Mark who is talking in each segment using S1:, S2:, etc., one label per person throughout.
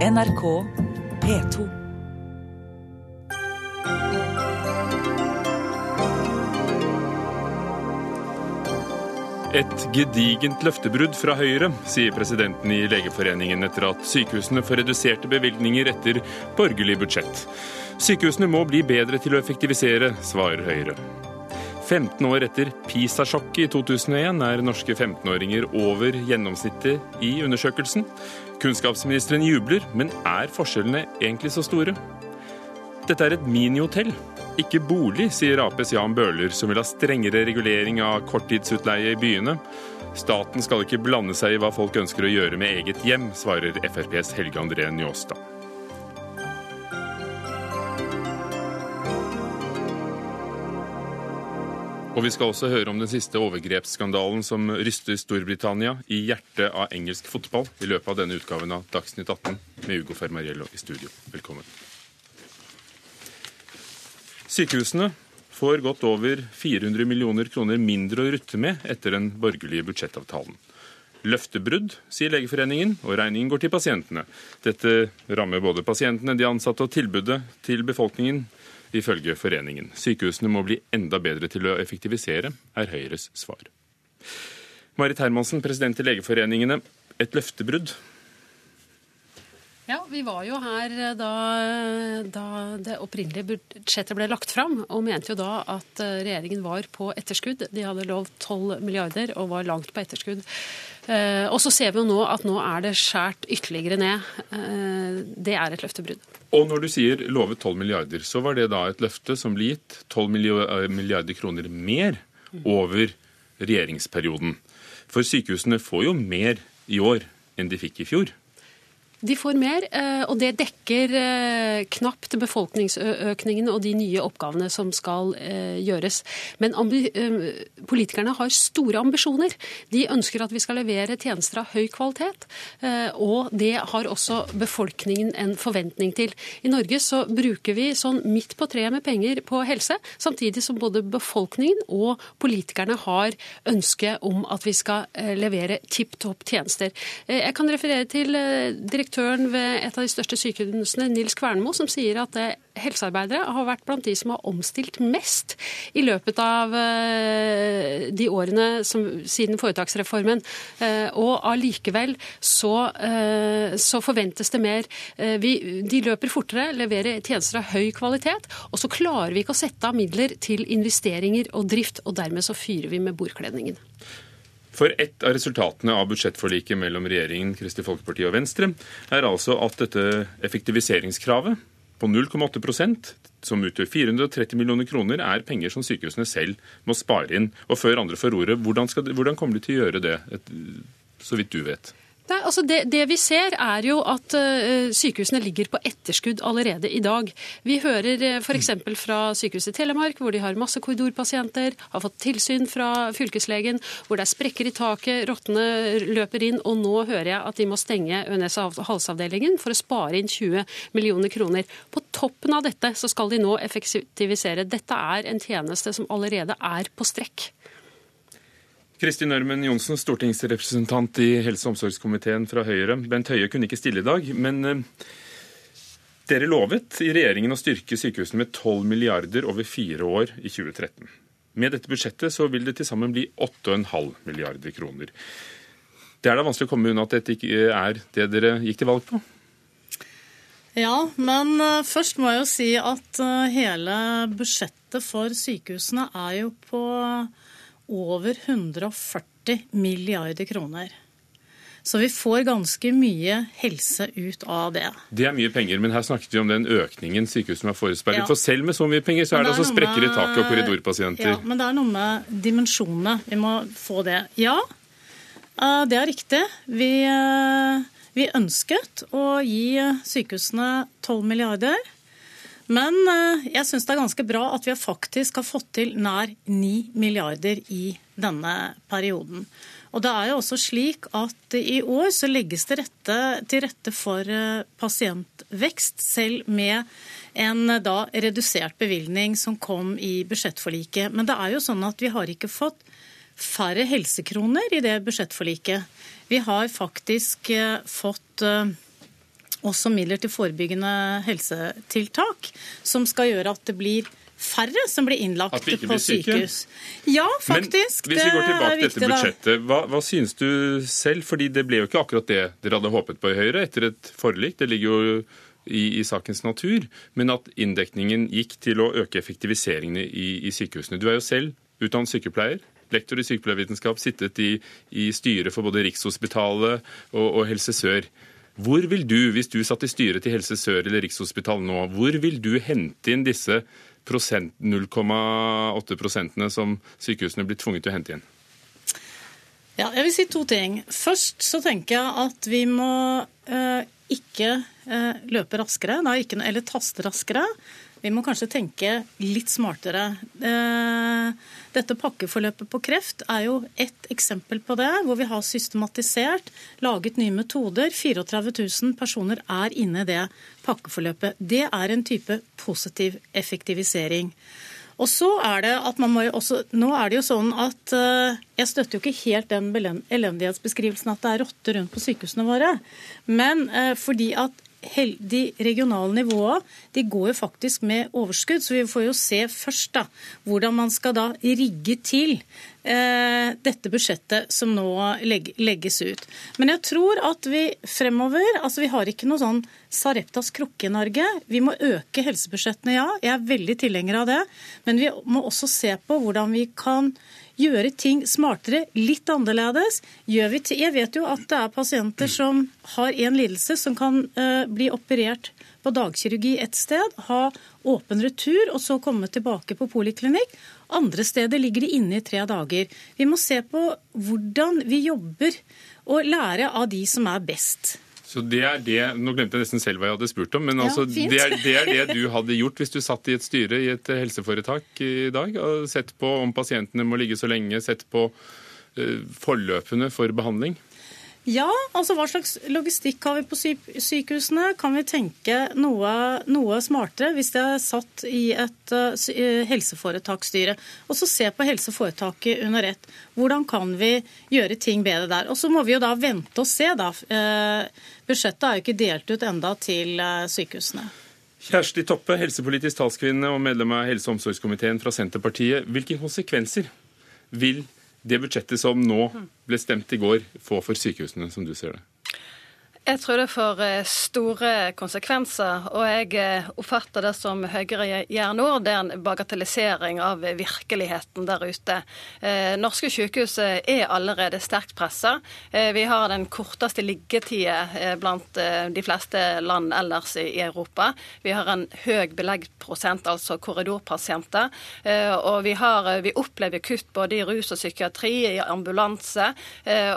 S1: NRK P2.
S2: Et gedigent løftebrudd fra Høyre, sier presidenten i Legeforeningen etter at sykehusene får reduserte bevilgninger etter borgerlig budsjett. Sykehusene må bli bedre til å effektivisere, svarer Høyre. 15 år etter PISA-sjokket i 2001 er norske 15-åringer over gjennomsnittet i undersøkelsen. Kunnskapsministeren jubler, men er forskjellene egentlig så store? Dette er et minihotell, ikke bolig, sier Aps Jan Bøhler, som vil ha strengere regulering av korttidsutleie i byene. Staten skal ikke blande seg i hva folk ønsker å gjøre med eget hjem, svarer FrPs Helge André Njåstad. Og vi skal også høre om den siste overgrepsskandalen som ryster Storbritannia i hjertet av engelsk fotball i løpet av denne utgaven av Dagsnytt 18 med Ugo Fermariello i studio. Velkommen. Sykehusene får godt over 400 millioner kroner mindre å rutte med etter den borgerlige budsjettavtalen. Løftebrudd, sier Legeforeningen, og regningen går til pasientene. Dette rammer både pasientene, de ansatte og tilbudet til befolkningen ifølge foreningen. Sykehusene må bli enda bedre til å effektivisere, er Høyres svar. Marit Hermansen, president i Legeforeningene. Et løftebrudd.
S3: Ja, Vi var jo her eh, da, da, det opprinnelige budsjettet ble lagt fram, og mente jo da at eh, regjeringen var på etterskudd. De hadde lovt 12 milliarder og var langt på etterskudd. Eh, og så ser vi jo nå at nå er det skjært ytterligere ned. Det er et løftebrudd.
S2: Og når du sier lovet 12 milliarder, så var det da et løfte som ble gitt 12 milliarder kroner mer over regjeringsperioden. For sykehusene får jo mer i år enn de fikk i fjor.
S3: De får mer, eh, og det dekker eh, knapt befolkningsøkningen og de nye oppgavene som skal eh, gjøres. Men politikerne har store ambisjoner. De ønsker at vi skal levere tjenester av høy kvalitet, og det har også befolkningen en forventning til. I Norge så bruker vi sånn midt på treet med penger på helse, samtidig som både befolkningen og politikerne har ønske om at vi skal levere tipp topp tjenester. Jeg kan referere til direktøren direktøren ved et av de største sykehusene, Nils Kvernmo, som sier at eh, helsearbeidere har vært blant de som har omstilt mest i løpet av eh, de årene som, siden foretaksreformen. Eh, og allikevel så, så, forventes det mer. Vi, de løper fortere, leverer tjenester av høy kvalitet, og så klarer vi ikke å sette av midler til investeringer og drift, og dermed så fyrer vi med bordkledningen.
S2: For ett av resultatene av budsjettforliket mellom regjeringen, Kristelig Folkeparti og Venstre er altså at dette effektiviseringskravet på 0,8% som utgjør 430 millioner kroner, er penger som sykehusene selv må spare inn. Og før andre får ordet, hvordan, skal, hvordan kommer de til å gjøre det, så vidt du vet?
S3: Nei, altså det, det, vi ser er jo at uh, sykehusene ligger på etterskudd allerede i dag. Vi hører uh, eh, f.eks. fra Sykehuset Telemark, hvor de har masse korridorpasienter, har fått tilsyn fra fylkeslegen, hvor det er sprekker i taket, rottene løper inn, og nå hører jeg at de må stenge ØNS halsavdelingen for å spare inn 20 millioner kroner. På toppen av dette så skal de nå effektivisere. Dette er en tjeneste som allerede er på strekk.
S2: Kristin Ørmen Johnsen, stortingsrepresentant i helse- og omsorgskomiteen fra Høyre. Bent Høie kunne ikke stille i dag, men eh, dere lovet i regjeringen å styrke sykehusene med 12 milliarder over fire år i 2013. Med dette budsjettet så vil det til sammen bli 8,5 milliarder kroner. Det er da vanskelig å komme unna at dette ikke er det dere gikk til valg på?
S4: Ja, men eh, først må jeg jo si at eh, hele budsjettet for sykehusene er jo på over 140 milliarder kroner. Så vi får ganske mye helse ut av det.
S2: Det er mye penger, men her snakket vi om den økningen sykehusene har forespeilet. Ja. For selv med så mye penger, så er det, det er altså sprekker i taket og korridorpasienter.
S4: Ja, men det er noe med dimensjonene. Vi må få det. Ja, eh, det er riktig. Vi, eh, vi ønsket å gi sykehusene 12 milliarder. Men eh, jeg syns det er ganske bra at vi faktisk har fått til nær 9 milliarder i denne perioden. Og det er jo også slik at i år så legges det rette, til rette for eh, pasientvekst, selv med en eh, da redusert bevilgning som kom i budsjettforliket. Men det er jo sånn at vi har ikke fått færre helsekroner i det budsjettforliket. Vi har faktisk fått også midler til forebyggende helsetiltak, som skal gjøre at det blir færre som blir innlagt på sykehus. Ja, faktisk.
S2: Men hvis vi går tilbake til dette budsjettet, hva, hva synes du selv? Fordi det ble jo ikke akkurat det dere hadde håpet på i Høyre etter et forlik. Det ligger jo i, i, sakens natur. Men at inndekningen gikk til å øke effektiviseringene i, i sykehusene. Du er jo selv utdannet sykepleier lektor i sykepleiervitenskap, sittet i, i styret for både Rikshospitalet og, og Helse Sør. Hvor vil du, hvis du satt i styret til Helse Sør eller Rikshospitalet nå, hvor vil du hente inn disse 0,8 prosentene som sykehusene blir tvunget til å hente inn?
S4: Ja, jeg vil si to ting. Først så tenker jeg at vi må eh, ikke eh, løpe raskere, nei, ikke, eller taste raskere. Vi må kanskje tenke litt smartere. Eh, dette pakkeforløpet på kreft er jo ett eksempel på det, hvor vi har systematisert, laget nye metoder. 34 000 personer er inne i det pakkeforløpet. Det er en type positiv effektivisering. Og så er det at man må jo også, Nå er det jo sånn at uh, jeg støtter jo ikke helt den elendighetsbeskrivelsen at det er rotter rundt på sykehusene våre. Men uh, fordi at de regionale nivåene de går jo faktisk med overskudd, så vi får jo se først da, hvordan man skal da rigge til eh, dette budsjettet som nå legg, legges ut. Men jeg tror at vi fremover altså Vi har ikke noe sånn Sareptas krukke i Norge. Vi må øke helsebudsjettene, ja. Jeg er veldig tilhenger av det. Men vi må også se på hvordan vi kan gjøre ting smartere, litt annerledes. jeg vet jo at det er pasienter som har en lidelse som kan uh, bli operert på dagkirurgi et sted, ha åpen retur og så komme tilbake på poliklinikk. Andre steder ligger de inne i tre dager. Vi må se på hvordan vi jobber og lære av de som er best.
S2: Så det er det, Nå glemte jeg nesten selv hva jeg hadde spurt om, men ja, altså, det, er, det, er, det du hadde gjort hvis du satt i et styre i et helseforetak i dag og sett på om pasientene må ligge så lenge, sett på uh, forløpene for behandling?
S4: Ja, altså hva slags logistikk har vi på sykehusene? Kan vi tenke noe, noe smartere hvis det er satt i et uh, helseforetaksstyre? Og så se på helseforetaket under ett. Hvordan kan vi gjøre ting bedre der? Og så må vi jo da vente og se, da. Uh, budsjettet er jo ikke delt ut enda til uh, sykehusene.
S2: Kjersti Toppe, helsepolitisk talskvinne og medlem av helse- og omsorgskomiteen fra Senterpartiet. Hvilke konsekvenser vil det budsjettet som nå ble stemt i går, få for sykehusene, som du ser det?
S5: Jeg tror det får eh, store konsekvenser, og jeg eh, oppfatter det som Høyre gjør nå, det er en bagatellisering av virkeligheten der ute. Eh, norske sykehus er allerede sterkt pressa. Vi har den korteste liggetida blant de fleste land ellers i Europa. Vi har en høy beleggprosent, altså korridorpasienter. Og vi, har, vi opplever kutt både i rus og psykiatri, i ambulanse,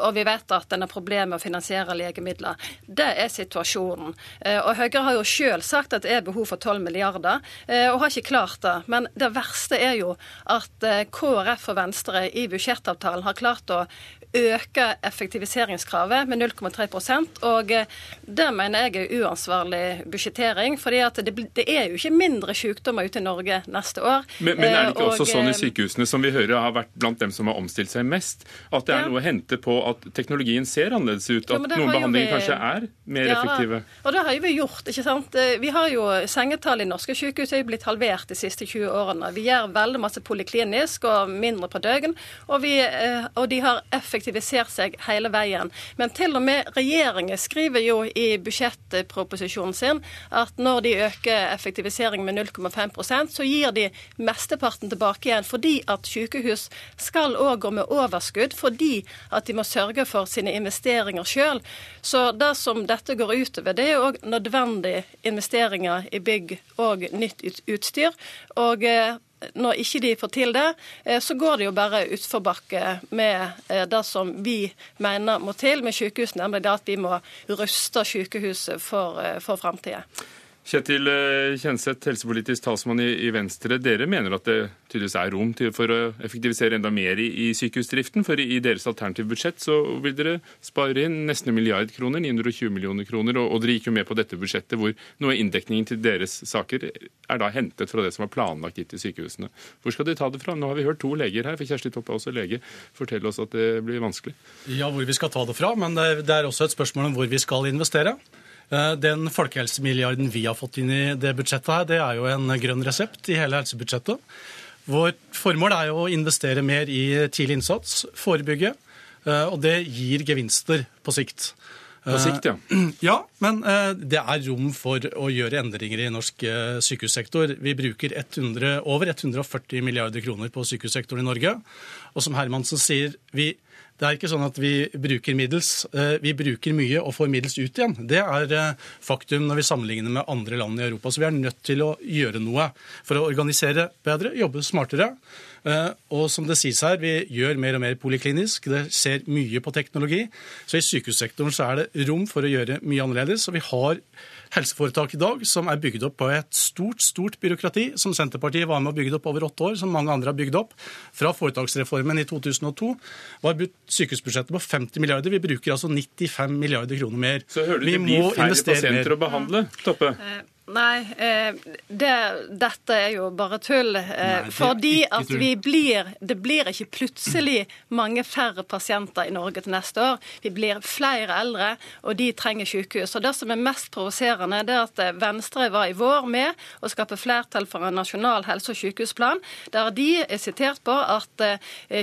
S5: og vi vet at en har problemer med å finansiere legemidler. Det er situasjonen. Eh, og Høyre har jo sjøl sagt at det er behov for 12 milliarder, eh, og har ikke klart det. Men det verste er jo at eh, KrF og Venstre i budsjettavtalen har klart å øke effektiviseringskravet med 0,3% og det mener jeg er uansvarlig budsjettering. fordi det, det, er jo ikke mindre sykdommer ute i Norge neste år.
S2: Men, men er det ikke og, også sånn i sykehusene, som vi hører har vært blant dem som har omstilt seg mest, at det er ja. noe å hente på at teknologien ser annerledes ut? At ja, noen behandlinger vi... kanskje er mer ja, effektive?
S5: Og det har jo vi gjort. ikke sant? Vi har jo Sengetallet i norske sykehus er blitt halvert de siste 20 årene. Vi gjør veldig masse poliklinisk og mindre på døgn, og, vi, eh, og de har effektivisert seg hele veien. Men til og med regjeringen skriver jo i budsjettproposisjonen sin at når de øker effektivisering med 0,5% så gir de mesteparten tilbake igjen fordi at sykehus skal òg gå med overskudd fordi at de må sørge for sine investeringer sjøl. Så det som dette går utover, det er òg nødvendige investeringer i bygg og nytt utstyr. Og eh, når ikke de får til det, eh, så går det jo bare utforbakke med eh, det som vi mener må til med sykehusene, nemlig det at vi må ruste sykehuset for, for framtida.
S2: Kjetil eh, Kjenseth, helsepolitisk talsmann i, Venstre. Dere mener at det tydeligvis er rom for å effektivisere enda mer i, i, sykehusdriften. For i deres alternative budsjett så vil dere spare inn nesten en milliard kroner, 920 millioner kroner. Og, dere gikk jo med på dette budsjettet hvor noe av inndekningen til deres saker er da hentet fra det som var planlagt gitt til sykehusene. Hvor skal de ta det fra? Nå har vi hørt to leger her, for Kjersti Toppe er også lege, Fortell oss at det blir vanskelig.
S6: Ja, hvor vi skal ta det fra, men det er også et spørsmål om hvor vi skal investere. Eh, den folkehelsemilliarden vi har fått inn i det budsjettet, her, det er jo en grønn resept i hele helsebudsjettet. Vårt formål er jo å investere mer i tidlig innsats, forebygge, eh, og det gir gevinster på sikt.
S2: På sikt, ja.
S6: Ja, men det er rom for å gjøre endringer i norsk sykehussektor. Vi bruker 100, over 140 milliarder kroner på sykehussektoren i Norge. Og som Hermansen sier, vi det er ikke sånn at vi bruker middels. Eh, vi bruker mye og får middels ut igjen. Det er eh, faktum når vi sammenligner med andre land i Europa. Så vi er nødt til å gjøre noe for å organisere bedre, jobbe smartere. Eh, og som det sies her, vi gjør mer og mer poliklinisk. Det ser mye på teknologi. Så i sykehussektoren så er det rom for å gjøre mye annerledes. Og vi har helseforetak i dag som er bygd opp på et stort, stort byråkrati, som Senterpartiet var med og bygde opp over åtte år, som mange andre har bygd opp. Fra foretaksreformen i 2002 var sykehusbudsjettet på 50 milliarder. Vi bruker altså 95 milliarder kroner mer.
S2: Så hører du det blir færre pasienter å behandle, Toppe?
S5: Nei, eh, det, dette er jo bare tull. Eh, Nei, fordi at vi blir Det blir ikke plutselig mange færre pasienter i Norge til neste år. Vi blir flere eldre, og de trenger sykehus. Og Det som er mest provoserende, det er at eh, Venstre var i vår med å skape flertall for en nasjonal helse- og sykehusplan, der de er sitert på at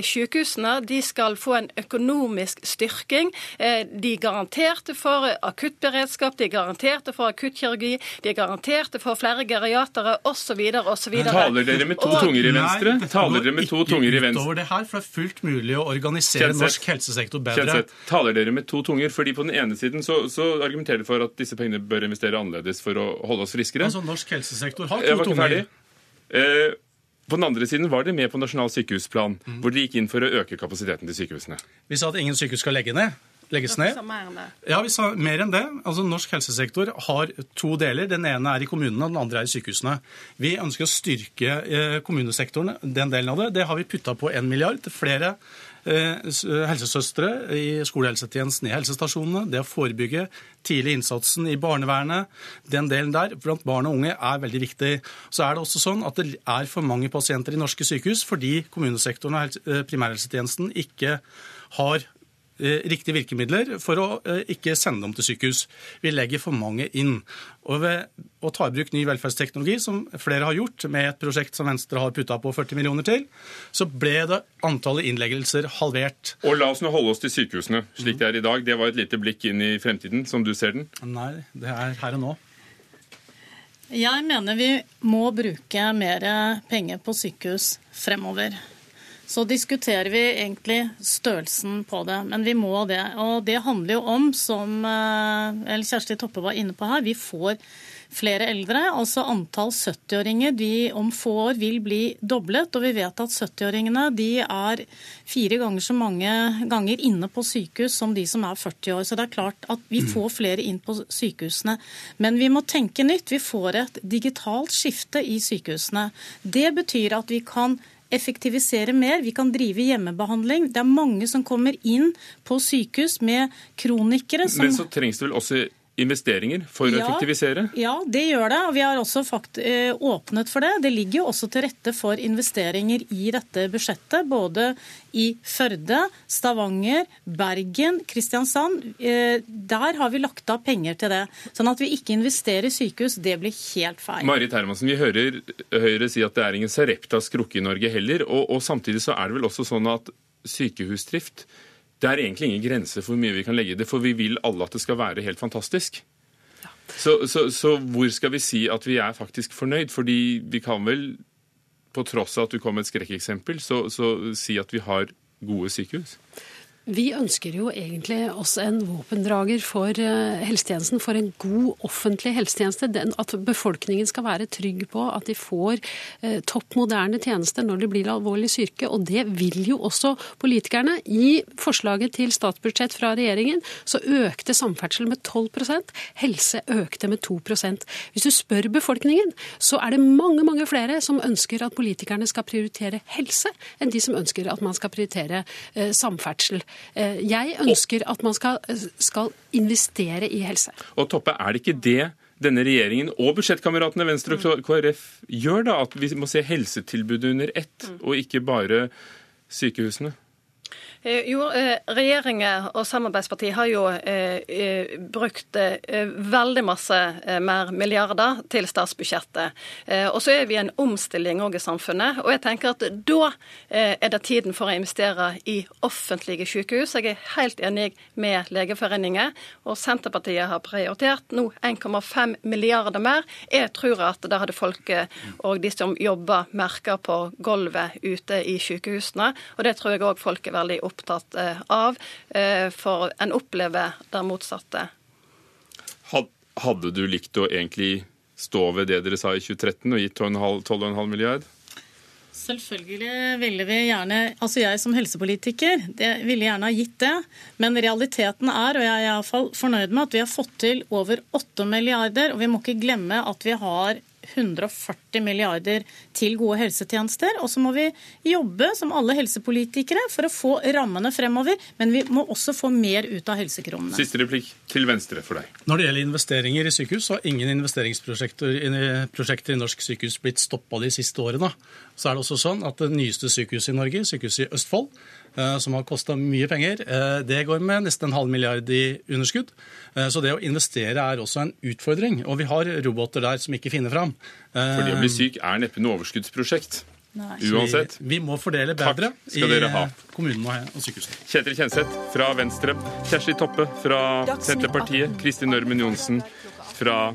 S5: sykehusene de skal få en økonomisk styrking. De garanterte for akuttberedskap, de garanterte for akuttkirurgi. de garanterte garanterte for flere geriatere osv. osv.
S2: Taler dere med to og, tunger i venstre? Nei, Taler dere med to tunger i venstre?
S6: Det her, for det er fullt mulig å organisere Kjenseth. norsk helsesektor bedre.
S2: Kjenseth. Taler dere med to tunger? fordi på den ene siden så, så argumenterer dere for at disse pengene bør investere annerledes for å holde oss friskere.
S6: Altså, norsk helsesektor har to tunger.
S2: Eh, på den andre siden var de med på Nasjonal sykehusplan, mm. hvor de gikk inn for å øke kapasiteten til sykehusene.
S6: Vi sa at ingen sykehus skal legge ned legges ned. Ja, vi sa mer enn det. Altså, Norsk helsesektor har to deler. Den ene er i kommunene, den andre er i sykehusene. Vi ønsker å styrke eh, kommunesektoren, den delen av det. Det har vi putta på en milliard til flere eh, helsesøstre i skolehelsetjenesten, i helsestasjonene. Det å forebygge tidlig innsatsen i barnevernet, den delen der blant barn og unge er veldig viktig. Så er det også sånn at det er for mange pasienter i norske sykehus fordi kommunesektoren og eh, primærhelsetjenesten ikke har Eh, riktige virkemidler for å eh, ikke sende dem til sykehus. Vi legger for mange inn. Og ved å ta i bruk ny velferdsteknologi, som flere har gjort, med et prosjekt som Venstre har putta på 40 millioner til, så ble det antallet innleggelser halvert.
S2: Og la oss nå holde oss til sykehusene slik det er i dag. Det var et lite blikk inn i fremtiden, som du ser den?
S6: Nei, det er her og nå.
S4: Jeg mener vi må bruke mer penger på sykehus fremover så diskuterer vi egentlig størrelsen på det. Men vi må det. Og det handler jo om, som eh, Kjersti Toppe var inne på her, vi får flere eldre. Altså antall 70-åringer de om få år vil bli doblet. Og vi vet at 70-åringene de er fire ganger så mange ganger inne på sykehus som de som er 40 år. Så det er klart at vi får flere inn på sykehusene. Men vi må tenke nytt. Vi får et digitalt skifte i sykehusene. Det betyr at vi kan effektivisere mer. Vi kan drive hjemmebehandling. Det er mange som kommer inn på sykehus med kronikere
S2: som Men så trengs det vel også investeringer for å effektivisere?
S4: Ja, det gjør det. og Vi har også fakt eh, åpnet for det. Det ligger jo også til rette for investeringer i dette budsjettet. Både i Førde, Stavanger, Bergen, Kristiansand. Eh, der har vi lagt av penger til det. Sånn at vi ikke investerer i sykehus, det blir helt feil.
S2: Marit Hermansen, vi hører Høyre si at det er ingen Sareptas krukke i Norge heller. Og, og samtidig så er det vel også sånn at sykehusdrift det er egentlig ingen grense for hvor mye vi kan legge i det, for vi vil alle at det skal være helt fantastisk. Så, så, så, hvor skal vi si at vi er faktisk fornøyd? Fordi vi kan vel, på tross av at du kom med et skrekkeksempel, så, så si at vi har gode sykehus?
S3: Vi ønsker jo egentlig også en våpendrager for eh, helsetjenesten, for en god offentlig helsetjeneste. at befolkningen skal være trygg på at de får eh, topp moderne tjenester når de blir alvorlig syke. Og det vil jo også politikerne. I forslaget til statsbudsjett fra regjeringen så økte samferdsel med 12% helse økte med 2% Hvis du spør befolkningen, så er det mange, mange flere som ønsker at politikerne skal prioritere helse, enn de som ønsker at man skal prioritere eh, samferdsel. Eh, jeg ønsker at man skal, skal investere i helse.
S2: Og Toppe, er det ikke det denne regjeringen og budsjettkameratene Venstre og KrF gjør, da? At vi må se helsetilbudet under ett, og ikke bare sykehusene?
S5: Eh, jo, eh, Regjeringen og samarbeidspartiet har jo eh, brukt veldig masse mer milliarder til statsbudsjettet. og så er vi i en omstilling òg i samfunnet. Og jeg tenker at da er det tiden for å investere i offentlige sykehus. Jeg er helt enig med Legeforeningen. Og Senterpartiet har prioritert nå 1,5 milliarder mer. Jeg tror at det hadde folk og de som jobber, merka på gulvet ute i sykehusene. Og det tror jeg òg folk er veldig opptatt opptatt eh, av, eh, for en opplever det motsatte.
S2: Hadde du likt å egentlig stå ved det dere sa i 2013 og gitt 12,5 milliard?
S4: Selvfølgelig ville vi gjerne Altså jeg som helsepolitiker det ville gjerne ha gitt det. Men realiteten er, og jeg er iallfall fornøyd med, at vi har fått til over 8 milliarder. Og vi må ikke glemme at vi har 140 milliarder til gode helsetjenester. Og så må vi jobbe som alle helsepolitikere for å få rammene fremover. Men vi må også få mer ut av helsekronene.
S2: Siste replikk til Venstre for deg.
S6: Når det gjelder investeringer i sykehus, så har ingen investeringsprosjekter i norsk sykehus blitt stoppa de siste årene. Så er det også sånn at det nyeste sykehuset i Norge, sykehuset i Østfold, som har kosta mye penger. Eh, det går med nesten en halv milliard i underskudd. Eh, så det å investere er også en utfordring. Og vi har roboter der som ikke finner fram.
S2: For det å bli syk er neppe noe overskuddsprosjekt. Nei. Uansett.
S6: Vi, vi, må fordele bedre i kommunene og sykehusene.
S2: Kjetil Kjenseth fra Venstre, Kjersti Toppe fra Senterpartiet, Kristin Ørmen Johnsen fra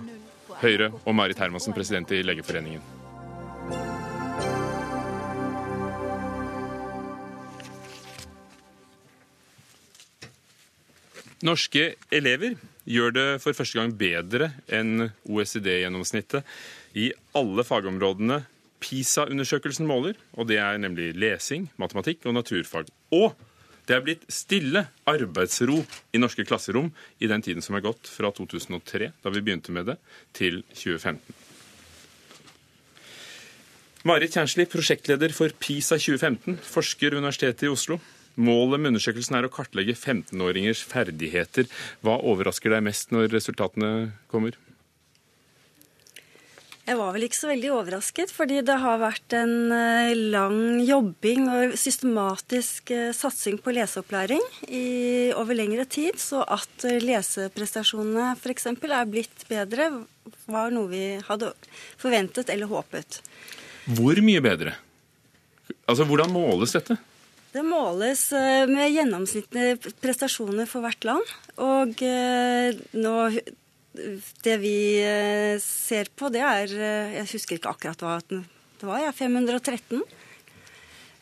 S2: Høyre og Marit Hermansen, president i Legeforeningen. Norske elever gjør det for første gang bedre enn OECD-gjennomsnittet i alle fagområdene PISA-undersøkelsen måler, og det er nemlig lesing, matematikk og naturfag. Og det er blitt stille arbeidsro i norske klasserom i den tiden som er gått fra 2003, da vi begynte med det, til 2015. Marit Kjernsli, prosjektleder for PISA 2015, forsker ved Universitetet i Oslo. Målet med undersøkelsen er å kartlegge 15-åringers ferdigheter. Hva overrasker deg mest når resultatene kommer?
S7: Jeg var vel ikke så veldig overrasket, fordi det har vært en eh, lang jobbing og systematisk eh, satsing på leseopplæring i, over lengre tid. Så at eh, leseprestasjonene f.eks. er blitt bedre, var noe vi hadde forventet eller håpet.
S2: Hvor mye bedre? Altså, Hvordan måles dette?
S7: Det måles eh, med gjennomsnittlige prestasjoner for hvert land. Og eh, nå Det vi eh, ser på, det er Jeg husker ikke akkurat hva det var. Ja, 513.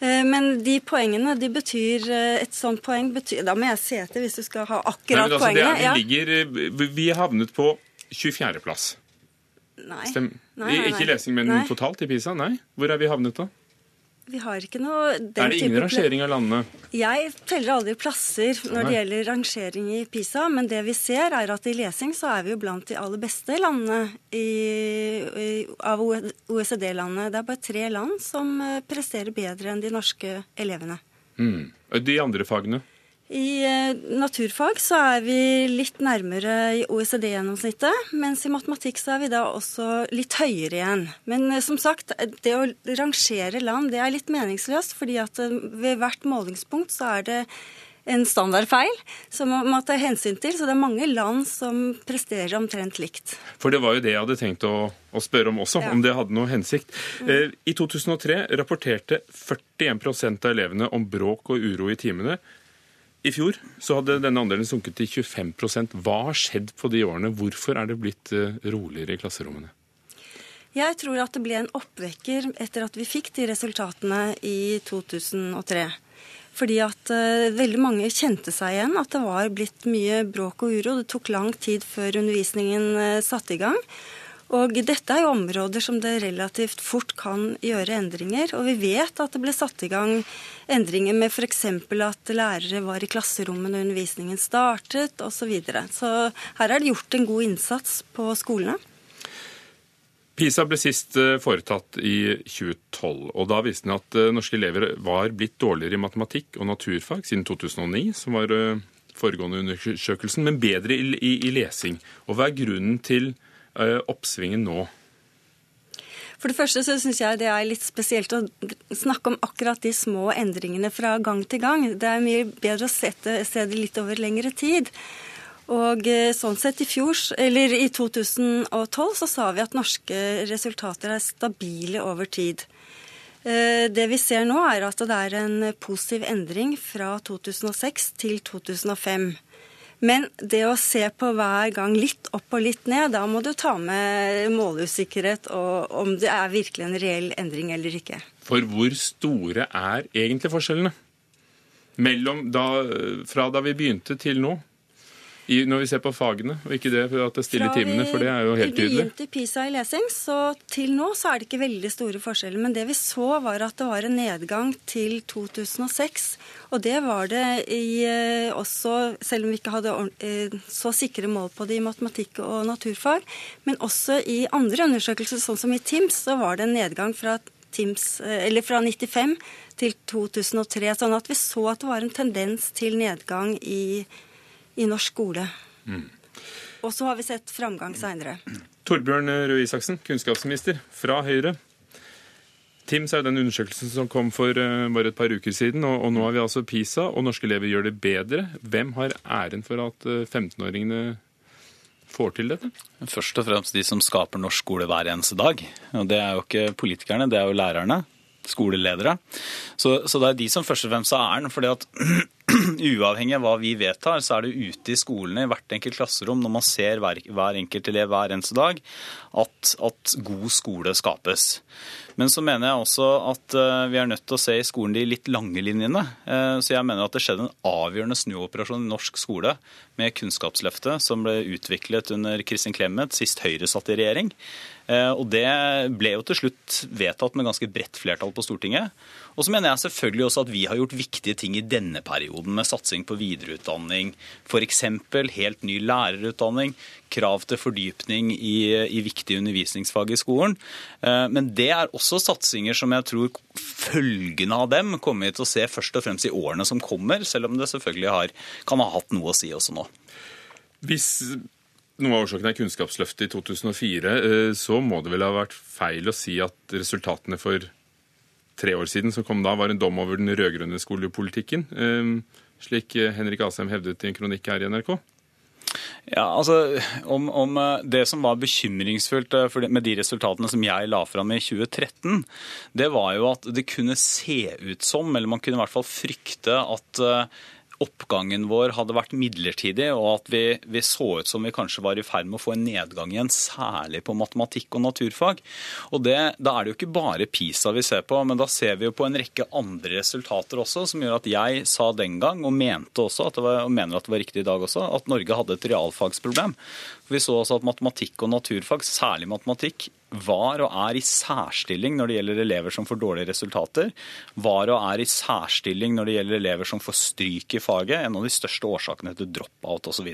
S7: Men de poengene de betyr Et sånt poeng betyr Da må jeg se etter hvis du skal ha akkurat Nei, altså, poengene.
S2: Er, vi, ligger, vi havnet på 24.-plass.
S7: Nei. Nei, nei,
S2: Ikke lesing, men totalt i PISA? Nei. Hvor er vi havnet da?
S7: Vi har ikke noe
S2: Er det ingen rangering av landene?
S7: Jeg teller aldri plasser når det gjelder rangering i PISA, men det vi ser er at i lesing så er vi jo blant de aller beste landene i, i, av OECD-landene. Det er bare tre land som eh, presterer bedre enn de norske elevene.
S2: Mm. De andre fagene?
S7: I eh, naturfag så er vi litt nærmere i OECD-gjennomsnittet, mens i matematikk så er vi da også litt høyere igjen. Men eh, som sagt, det å rangere land det er litt meningsløst, fordi at eh, ved hvert målingspunkt så er det en standardfeil som man må ta hensyn til. Så det er mange land som presterer omtrent likt.
S2: For det var jo det jeg hadde tenkt å, å spørre om også, ja. om det hadde noe hensikt. Mm. I 2003 rapporterte 41% av elevene om bråk og uro i timene. I fjor så hadde denne andelen sunket til 25 Hva har skjedd på de årene? Hvorfor er det blitt eh, roligere i klasserommene?
S7: Jeg tror at det ble en oppvekker etter at vi fikk de resultatene i 2003. Fordi at uh, veldig mange kjente seg igjen, at det var blitt mye bråk og uro. Det tok lang tid før undervisningen uh, satte i gang. Og dette er jo områder som det relativt fort kan gjøre endringer. Og vi vet at det ble satt i gang endringer med f.eks. at lærere var i klasserommet når undervisningen startet osv. Så, videre. så her er det gjort en god innsats på skolene.
S2: PISA ble sist eh, foretatt i 2012, og da viste den at eh, norske elever var blitt dårligere i matematikk og naturfag siden 2009, som var eh, foregående undersøkelsen, men bedre i, lesing. Og hva er grunnen til uh, oppsvingen nå?
S7: For det første så syns jeg det er litt spesielt å snakke om akkurat de små endringene fra gang til gang. Det er mye bedre å sette, se det litt over lengre tid. Og eh, sånn sett i fjor, eller i 2012 så sa vi at norske resultater er stabile over tid. Eh, det vi ser nå, er at det er en positiv endring fra 2006 til 2005. Men det å se på hver gang litt opp og litt ned, da må du ta med måleusikkerhet og om det er virkelig en reell endring eller ikke.
S2: For hvor store er egentlig forskjellene? Mellom da, fra da vi begynte til nå? I, når vi ser på fagene, og ikke det at det stiller timene, for det er jo helt tydelig.
S7: Fra vi begynte PISA i lesing, så til nå så er det ikke veldig store forskjeller. Men det vi så, var at det var en nedgang til 2006. Og det var det i, eh, også, selv om vi ikke hadde eh, så sikre mål på det i matematikk og naturfag, men også i andre undersøkelser, sånn som i TIMS, så var det en nedgang fra, TIMS, eh, eller fra 95 til 2003. Sånn at vi så at det var en tendens til nedgang i i norsk skole. Mm. Og så har vi sett framgang seinere.
S2: Torbjørn Røe Isaksen, kunnskapsminister fra Høyre. TIMS er jo den undersøkelsen som kom for uh, bare et par uker siden. Og, nå har vi altså PISA, og norske elever gjør det bedre. Hvem har æren for at uh, 15-åringene får til dette?
S8: Først og fremst de som skaper norsk skole hver eneste dag. Og det er jo ikke politikerne, det er jo lærerne skoleledere. Så, så, det er de som først og fremst har æren. fordi at uavhengig av hva vi vedtar, så er det ute i skolene, i hvert enkelt klasserom, når man ser hver, hver enkelt elev hver eneste dag, at, at, god skole skapes. Men så mener jeg også at uh, vi er nødt til å se i skolen de litt lange linjene. Uh, så jeg mener at det skjedde en avgjørende snuoperasjon i norsk skole med Kunnskapsløftet, som ble utviklet under Kristin Clemet sist Høyre satt i regjering. Uh, og det ble jo til slutt vedtatt med ganske bredt flertall på Stortinget. Og så mener jeg selvfølgelig også at vi har gjort viktige ting i denne perioden med satsing på videreutdanning, f.eks. helt ny lærerutdanning, krav til fordypning i, i viktige undervisningsfag i skolen. Eh, men det er også satsinger som jeg tror følgene av dem kommer vi til å se først og fremst i årene som kommer, selv om det selvfølgelig har, kan ha hatt noe å si også nå.
S2: Hvis noe av årsaken er Kunnskapsløftet i 2004, eh, så må det vel ha vært feil å si at resultatene for tre år siden som kom da, var en dom over den rød-grønne skolepolitikken, ehm, slik Henrik Asheim hevdet i en kronikk her i NRK?
S8: Ja, altså, om, om, eh, Det som var bekymringsfullt eh, med de resultatene som jeg la fram i 2013, det var jo at det kunne se ut som, eller man kunne i hvert fall frykte, at eh, oppgangen vår hadde vært midlertidig, og at vi, vi, så ut som vi kanskje var i ferd med å få en nedgang igjen, særlig på matematikk og naturfag. Og det, Da er det jo ikke bare PISA vi ser på, men da ser vi jo på en rekke andre resultater også, som gjør at jeg sa den gang, og mente også, at det var, og mener at det var riktig i dag også, at Norge hadde et realfagsproblem. Vi så også at matematikk og naturfag, særlig matematikk, var og er i særstilling når det gjelder elever som får dårlige resultater. Var og er i særstilling når det gjelder elever som får stryk i faget. En av de største årsakene til drop-out osv.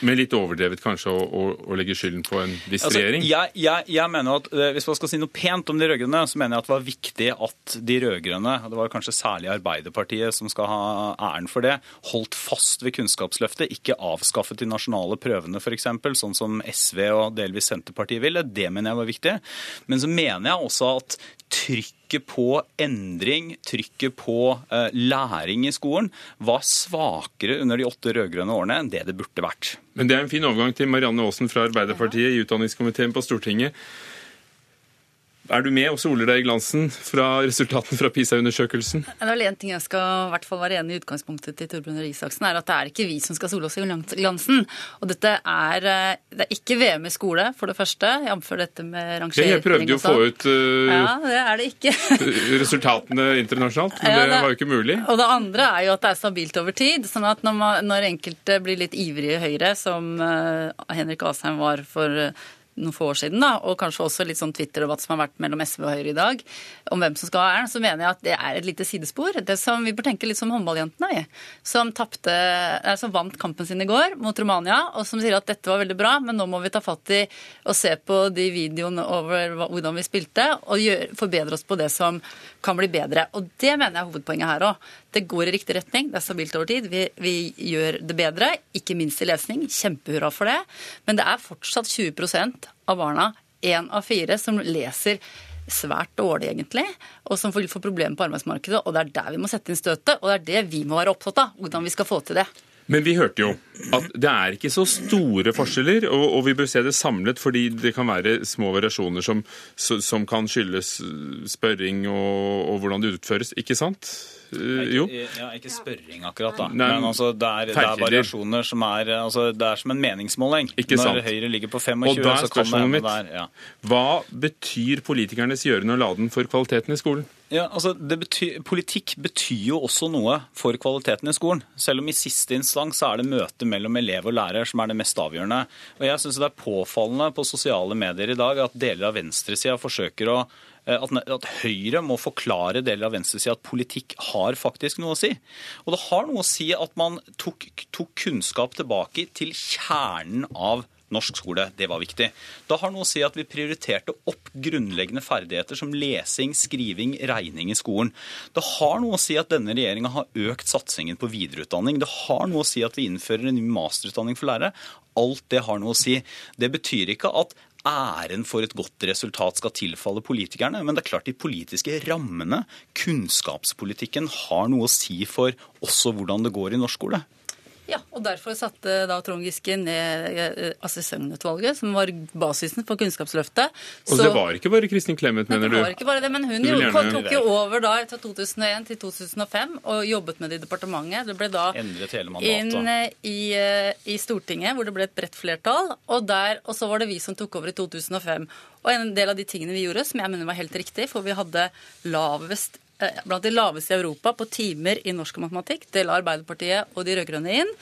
S2: Men litt overdrevet kanskje å, å, å, legge skylden på en viss altså, regjering?
S8: Jeg, jeg, jeg, mener at eh, Hvis man skal si noe pent om de rød-grønne, så mener jeg at det var viktig at de rød-grønne, det var kanskje særlig Arbeiderpartiet som skal ha æren for det, holdt fast ved Kunnskapsløftet. Ikke avskaffet de nasjonale prøvene f.eks., sånn som SV og delvis Senterpartiet vil. Det mener jeg var viktig. Men så mener jeg også at trykket på endring, trykket på uh, læring i skolen, var svakere under de åtte rød-grønne årene enn det det burde vært.
S2: Men det er en fin overgang til Marianne Aasen fra Arbeiderpartiet i utdanningskomiteen på Stortinget. Er du med og soler deg i glansen fra resultatene fra PISA-undersøkelsen?
S9: Det er én ting jeg skal i hvert fall være enig i utgangspunktet til Torbjørn Røe Isaksen, er at det er ikke vi som skal sole oss i glansen. Og dette er, eh, det er ikke VM i skole, for det første, jf. dette med rangering.
S2: Jeg prøvde jo å få ut uh,
S9: ja, det er det ikke.
S2: resultatene internasjonalt, men ja, det, det, var jo ikke mulig.
S9: Og det andre er jo at det er stabilt over tid. sånn at når, man, når enkelte blir litt ivrige i Høyre, som uh, Henrik Asheim var for uh, noen få år siden, da, og kanskje også litt sånn Twitter-debatt som har vært mellom SV og Høyre i dag, om hvem som skal ha æren, så mener jeg at det er et lite sidespor. Det som Vi bør tenke litt som håndballjentene, som, tappte, som vant kampen sin i går mot Romania, og som sier at dette var veldig bra, men nå må vi ta fatt i og se på de videoene over hvordan vi spilte, og gjør, forbedre oss på det som kan bli bedre. Og det mener jeg er hovedpoenget her òg. Det går i riktig retning, det er stabilt over tid. Vi, vi gjør det bedre, ikke minst i lesning. Kjempehurra for det. Men det er fortsatt 20% av barna, én av fire, som leser svært dårlig, egentlig, og som vil få problemer på arbeidsmarkedet. Og det er der vi må sette inn støtet, og det er det vi må være opptatt av. Hvordan vi skal få til det.
S2: Men vi hørte jo at det er ikke så store forskjeller, og, og vi bør se det samlet, fordi det kan være små variasjoner som, som kan skyldes spørring og, og hvordan det utføres, ikke sant? Uh, jo.
S8: Ja, ikke spørring akkurat, da. Nei, men altså, det, er, det er variasjoner som er altså, Det er som en meningsmåling.
S2: Ikke
S8: sant. Når Høyre ligger på 25,
S2: og da er
S8: så kommer
S2: spørsmålet mitt, ja. Hva betyr politikernes gjøren og laden for kvaliteten i skolen?
S8: Ja, altså betyr, Politikk betyr jo også noe for kvaliteten i skolen. Selv om i siste instans er det møtet mellom elev og lærer som er det mest avgjørende. Og jeg syns det er påfallende på sosiale medier i dag at deler av venstresida forsøker å Eh, at, at, Høyre må forklare deler av venstresida at politikk har faktisk noe å si. Og det har noe å si at man tok, tok kunnskap tilbake til kjernen av norsk skole. Det var viktig. Det har noe å si at vi prioriterte opp grunnleggende ferdigheter som lesing, skriving, regning i skolen. Det har noe å si at denne regjeringa har økt satsingen på videreutdanning. Det har noe å si at vi innfører en ny masterutdanning for lærere. Alt det har noe å si. Det betyr ikke at æren for et godt resultat skal tilfalle politikerne. Men det er klart de politiske rammene, kunnskapspolitikken, har noe å si for også hvordan det går i norsk skole.
S9: Ja, og derfor satte da Trond Giske ned eh, assessentutvalget, som var basisen for Kunnskapsløftet.
S2: Og det var ikke bare Kristin Clemet, mener du?
S9: Det var ikke bare det, men hun gjorde, gjerne... tok jo over da fra 2001 til 2005 og jobbet med det i departementet. Det ble da inn eh, i, eh, i, Stortinget, hvor det ble et bredt flertall, og, der, og så var det vi som tok over i 2005. Og en del av de tingene vi gjorde, som jeg mener var helt riktig, for vi hadde lavest blant de laveste i Europa på timer i norsk og matematikk. Det la Arbeiderpartiet og de rød-grønne inn.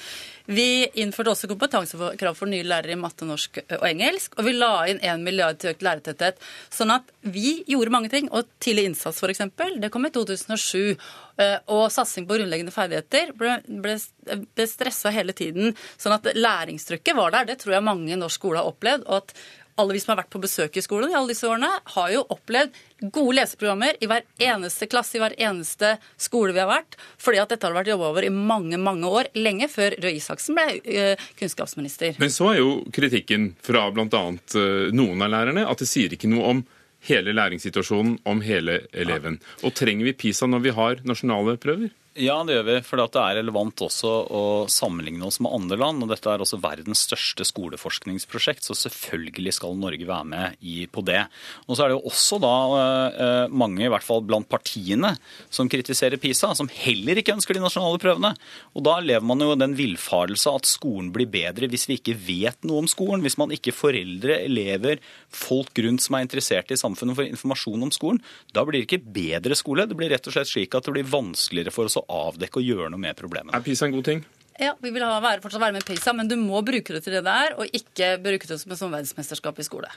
S9: Vi innførte også kompetansekrav for nye lærere i matte, norsk eh, og engelsk. Og vi la inn 1 milliard til økt lærertetthet. Sånn at vi gjorde mange ting. Og tidlig innsats, f.eks., det kom i 2007. Eh, og satsing på grunnleggende ferdigheter ble, ble, ble stressa hele tiden. Sånn at læringstrykket var der. Det tror jeg mange i norsk skole har opplevd. og at alle vi som har vært på besøk i skolen i alle disse årene, har jo opplevd gode leseprogrammer i hver eneste klasse, i hver eneste skole vi har vært, fordi at dette har vært jobba over i mange, mange år, lenge før Røe Isaksen ble uh, kunnskapsminister.
S2: Men så er jo kritikken fra bl.a. Eh, noen av lærerne at det sier ikke noe om hele læringssituasjonen, om hele eleven. Og trenger vi PISA når vi har nasjonale prøver?
S8: Ja, det gjør vi. For det er relevant også å sammenligne oss med andre land. og Dette er også verdens største skoleforskningsprosjekt, så selvfølgelig skal Norge være med i, på det. Og så er det jo også da eh, mange, i hvert fall blant partiene, som kritiserer PISA, som heller ikke ønsker de nasjonale prøvene. Og da lever man jo den villfarelse at skolen blir bedre hvis vi ikke vet noe om skolen. Hvis man ikke foreldre, elever, folk rundt som er interessert i samfunnet får informasjon om skolen. Da blir det ikke bedre skole. Det blir rett og slett slik at det blir vanskeligere for oss å avdekke og gjøre noe med problemene.
S2: Er PISA en god ting?
S9: Ja, vi vil ha, være, fortsatt være med i PISA, men du må bruke det til det det er, og ikke bruke det som et verdensmesterskap i skole.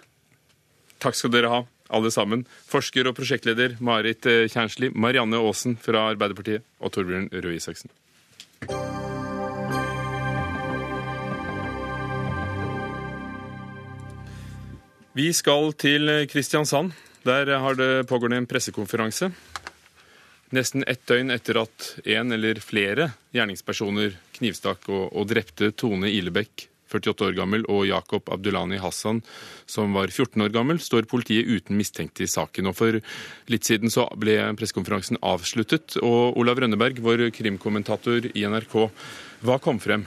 S2: Takk skal dere ha, alle sammen. Forsker og prosjektleder Marit eh, Kjernsli, Marianne Aasen fra Arbeiderpartiet og Torbjørn Røe Isaksen. Vi skal til Kristiansand. Der har det pågående en pressekonferanse. Nesten ett døgn etter at en eller flere gjerningspersoner knivstakk og, og drepte Tone Ilebekk, 48 år gammel, og Jakob Abdulani Hassan, som var 14 år gammel, står politiet uten mistenkte i saken. Og For litt siden så ble pressekonferansen avsluttet. Og Olav Rønneberg, vår krimkommentator i NRK, hva kom frem?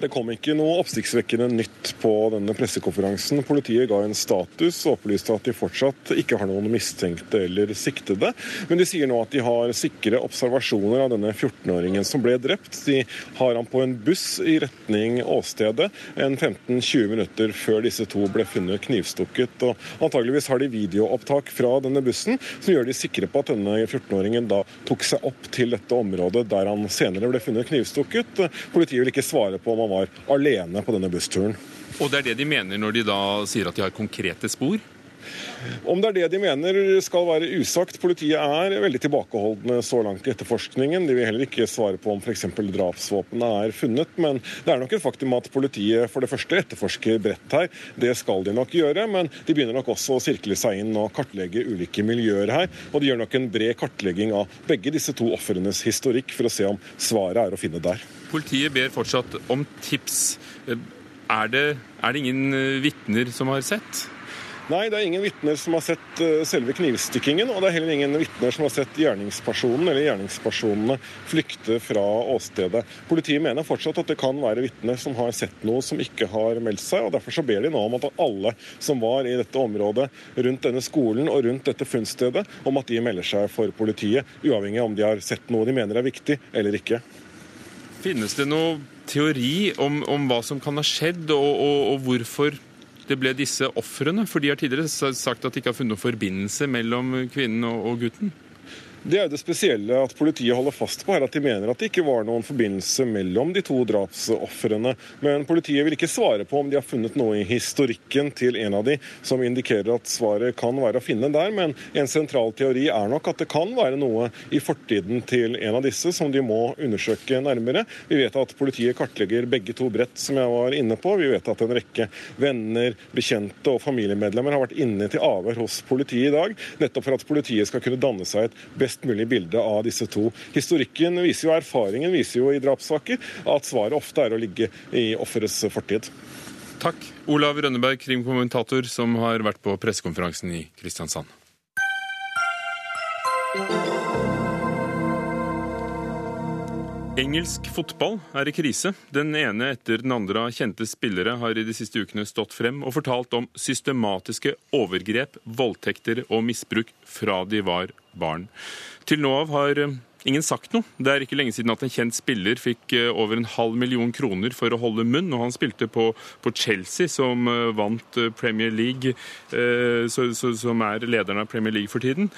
S10: Det kom ikke noe oppsiktsvekkende nytt på denne pressekonferansen. Politiet ga en status og opplyste at de fortsatt ikke har noen mistenkte eller siktede. Men de sier nå at de har sikre observasjoner av denne 14-åringen som ble drept. De har han på en buss i retning åstedet en 15-20 minutter før disse to ble funnet knivstukket. Og antageligvis har de videoopptak fra denne bussen som gjør de sikre på at denne 14-åringen da tok seg opp til dette området der han senere ble funnet knivstukket. Politiet vil ikke svare på om han var alene på denne bussturen.
S2: Og det er det de mener når de da sier at de har konkrete spor?
S10: Om det er det de mener skal være usagt. Politiet er veldig tilbakeholdne så langt i etterforskningen. De vil heller ikke svare på om f.eks. drapsvåpenet er funnet. Men det er nok et faktum at politiet for det første etterforsker bredt her. Det skal de nok gjøre, men de begynner nok også å sirkle seg inn og kartlegge ulike miljøer her. Og de gjør nok en bred kartlegging av begge disse to ofrenes historikk for å se om svaret er å finne der.
S2: Politiet ber fortsatt om tips. Er det, er det ingen eh, vitner som har sett?
S10: Nei, det er ingen vitner som har sett eh, selve knivstikkingen, og det er heller ingen vitner som har sett gjerningspersonen eller gjerningspersonene flykte fra åstedet. Politiet mener fortsatt at det kan være vitner som har sett noe som ikke har meldt seg, og derfor så ber de nå om at alle som var i dette området rundt denne skolen og rundt dette funnstedet, om at de melder seg for politiet, uavhengig av om de har sett noe de mener er viktig eller ikke.
S2: Finnes det noe teori om, om hva som kan ha skjedd, og, og, og hvorfor det ble disse ofrene? For de har tidligere sagt at de ikke har funnet noen forbindelse mellom kvinnen og, gutten.
S10: Det er det spesielle at politiet holder fast på her, at de mener at det ikke var noen forbindelse mellom de to drapsofrene. Men politiet vil ikke svare på om de har funnet noe i historikken til en av de som indikerer at svaret kan være å finne der. Men en sentral teori er nok at det kan være noe i fortiden til en av disse som de må undersøke nærmere. Vi vet at politiet kartlegger begge to brett, som jeg var inne på. Vi vet at en rekke venner, bekjente og familiemedlemmer har vært inne til avhør hos politiet i dag, nettopp for at politiet skal kunne danne seg et best best mulig bilde av disse to. Historikken viser jo, erfaringen viser jo i drapssaker at svaret ofte er å ligge i offerets fortid.
S2: Takk, Olav Rønneberg, krimkommentator, som har vært på pressekonferansen i Kristiansand. Engelsk fotball er i krise. Den ene etter den andre av kjente spillere har i de siste ukene stått frem og fortalt om systematiske overgrep, voldtekter og misbruk fra de var barn. Til nå av har eh, ingen sagt noe. Det er ikke lenge siden at en kjent spiller fikk eh, over en halv million kroner for å holde munn, og han spilte på, på Chelsea, som eh, vant Premier League, så, så, som er lederen av Premier League for tiden.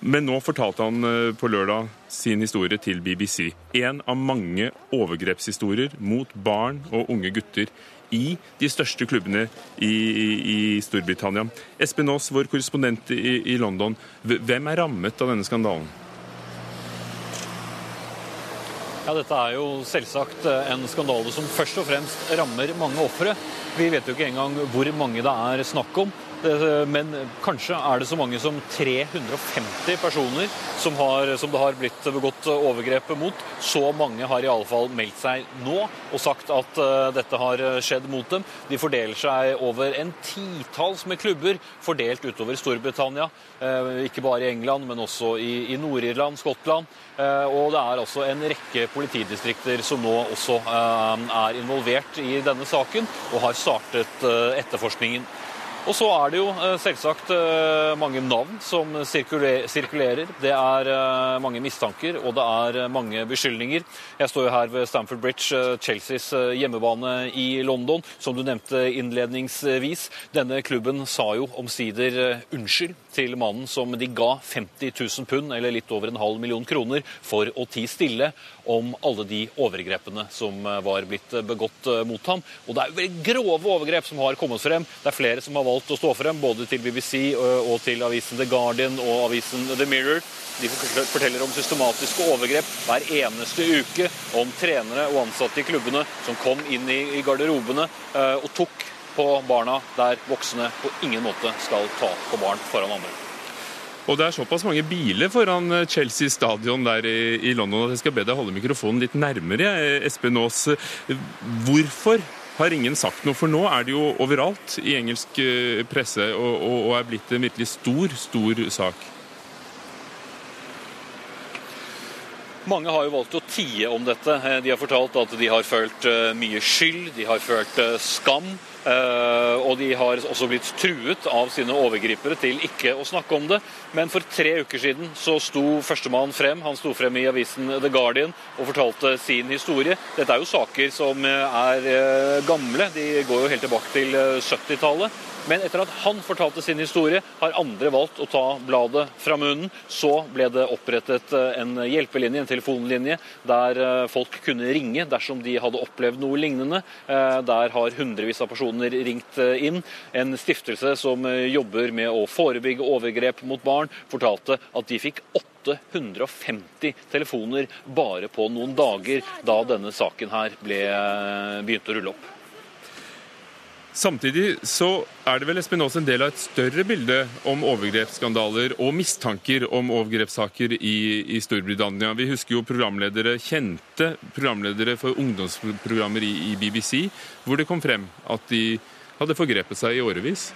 S2: Men nå fortalte han eh, på lørdag sin historie til BBC. En av mange overgrepshistorier mot barn og unge gutter i de største klubbene i, i, i Storbritannia. Espen Aas, vår korrespondent i, i London. Hvem er rammet av denne skandalen?
S11: Ja, Dette er jo selvsagt eh, en skandale som først og fremst rammer mange ofre. Vi vet jo ikke engang hvor mange det er snakk om. Men kanskje er det så mange som 350 personer som, har, som det har blitt begått overgrep mot. Så mange har i alle fall meldt seg nå og sagt at uh, dette har skjedd mot dem. De fordeler seg over en titalls med klubber fordelt utover Storbritannia. Uh, ikke bare i England, men også i, i Nord-Irland, Skottland. Uh, og det er altså en rekke politidistrikter som nå også er involvert i denne saken og har startet etterforskningen. Og så er det jo eh, selvsagt eh, mange navn som sirkulerer. Det er eh, mange mistanker, og det er mange beskyldninger. Jeg står jo her ved Stamford Bridge, Chelseas hjemmebane i London, som du nevnte innledningsvis. Denne klubben sa jo omsider unnskyld til mannen som de ga 50 000 pund, eller litt over en halv million kroner, for å ti stille om alle de overgrepene som var blitt begått mot ham. Og det er jo veldig grove overgrep som har kommet frem. Det er flere som har valgt å stå frem, både til BBC og til avisen The Guardian og avisen The Mirror. De forteller om systematiske overgrep hver eneste uke, om trenere og ansatte i klubbene som kom inn i garderobene og tok på barna der voksne på ingen måte skal ta på barn foran andre.
S2: Og det er såpass mange biler foran eh, Chelsea stadion der i, London at jeg skal be deg holde mikrofonen litt nærmere. Espen Aas, hvorfor har ingen sagt noe? For nå er det jo overalt i engelsk eh, presse og, og, og er blitt en virkelig stor, stor sak.
S11: Mange har jo valgt å tie om dette. Eh, de har fortalt at de har følt mye skyld, de har følt skam. Eh, og de har også blitt truet av sine overgripere til ikke å snakke om det. Men for tre uker siden så sto førstemann frem. Han sto frem i avisen The Guardian og fortalte sin historie. Dette er jo saker som er eh, gamle. De går jo helt tilbake til 70-tallet. Eh, men etter at han fortalte sin historie, har andre valgt å ta bladet fra munnen. Så ble det opprettet en hjelpelinje, en telefonlinje, der folk kunne ringe dersom de hadde opplevd noe lignende. Der har hundrevis av personer ringt eh, inn. En stiftelse som eh, jobber med å forebygge overgrep mot barn, fortalte at de fikk 850 telefoner bare på noen dager da denne saken her ble, begynt å rulle opp.
S2: Samtidig så er det vel Espen Aas en del av et større bilde om overgrepsskandaler og mistanker om overgrepssaker i, i, Storbritannia. Vi husker jo programledere, kjente programledere for ungdomsprogrammer i, i BBC, hvor det kom frem at de hadde forgrepet seg i årevis.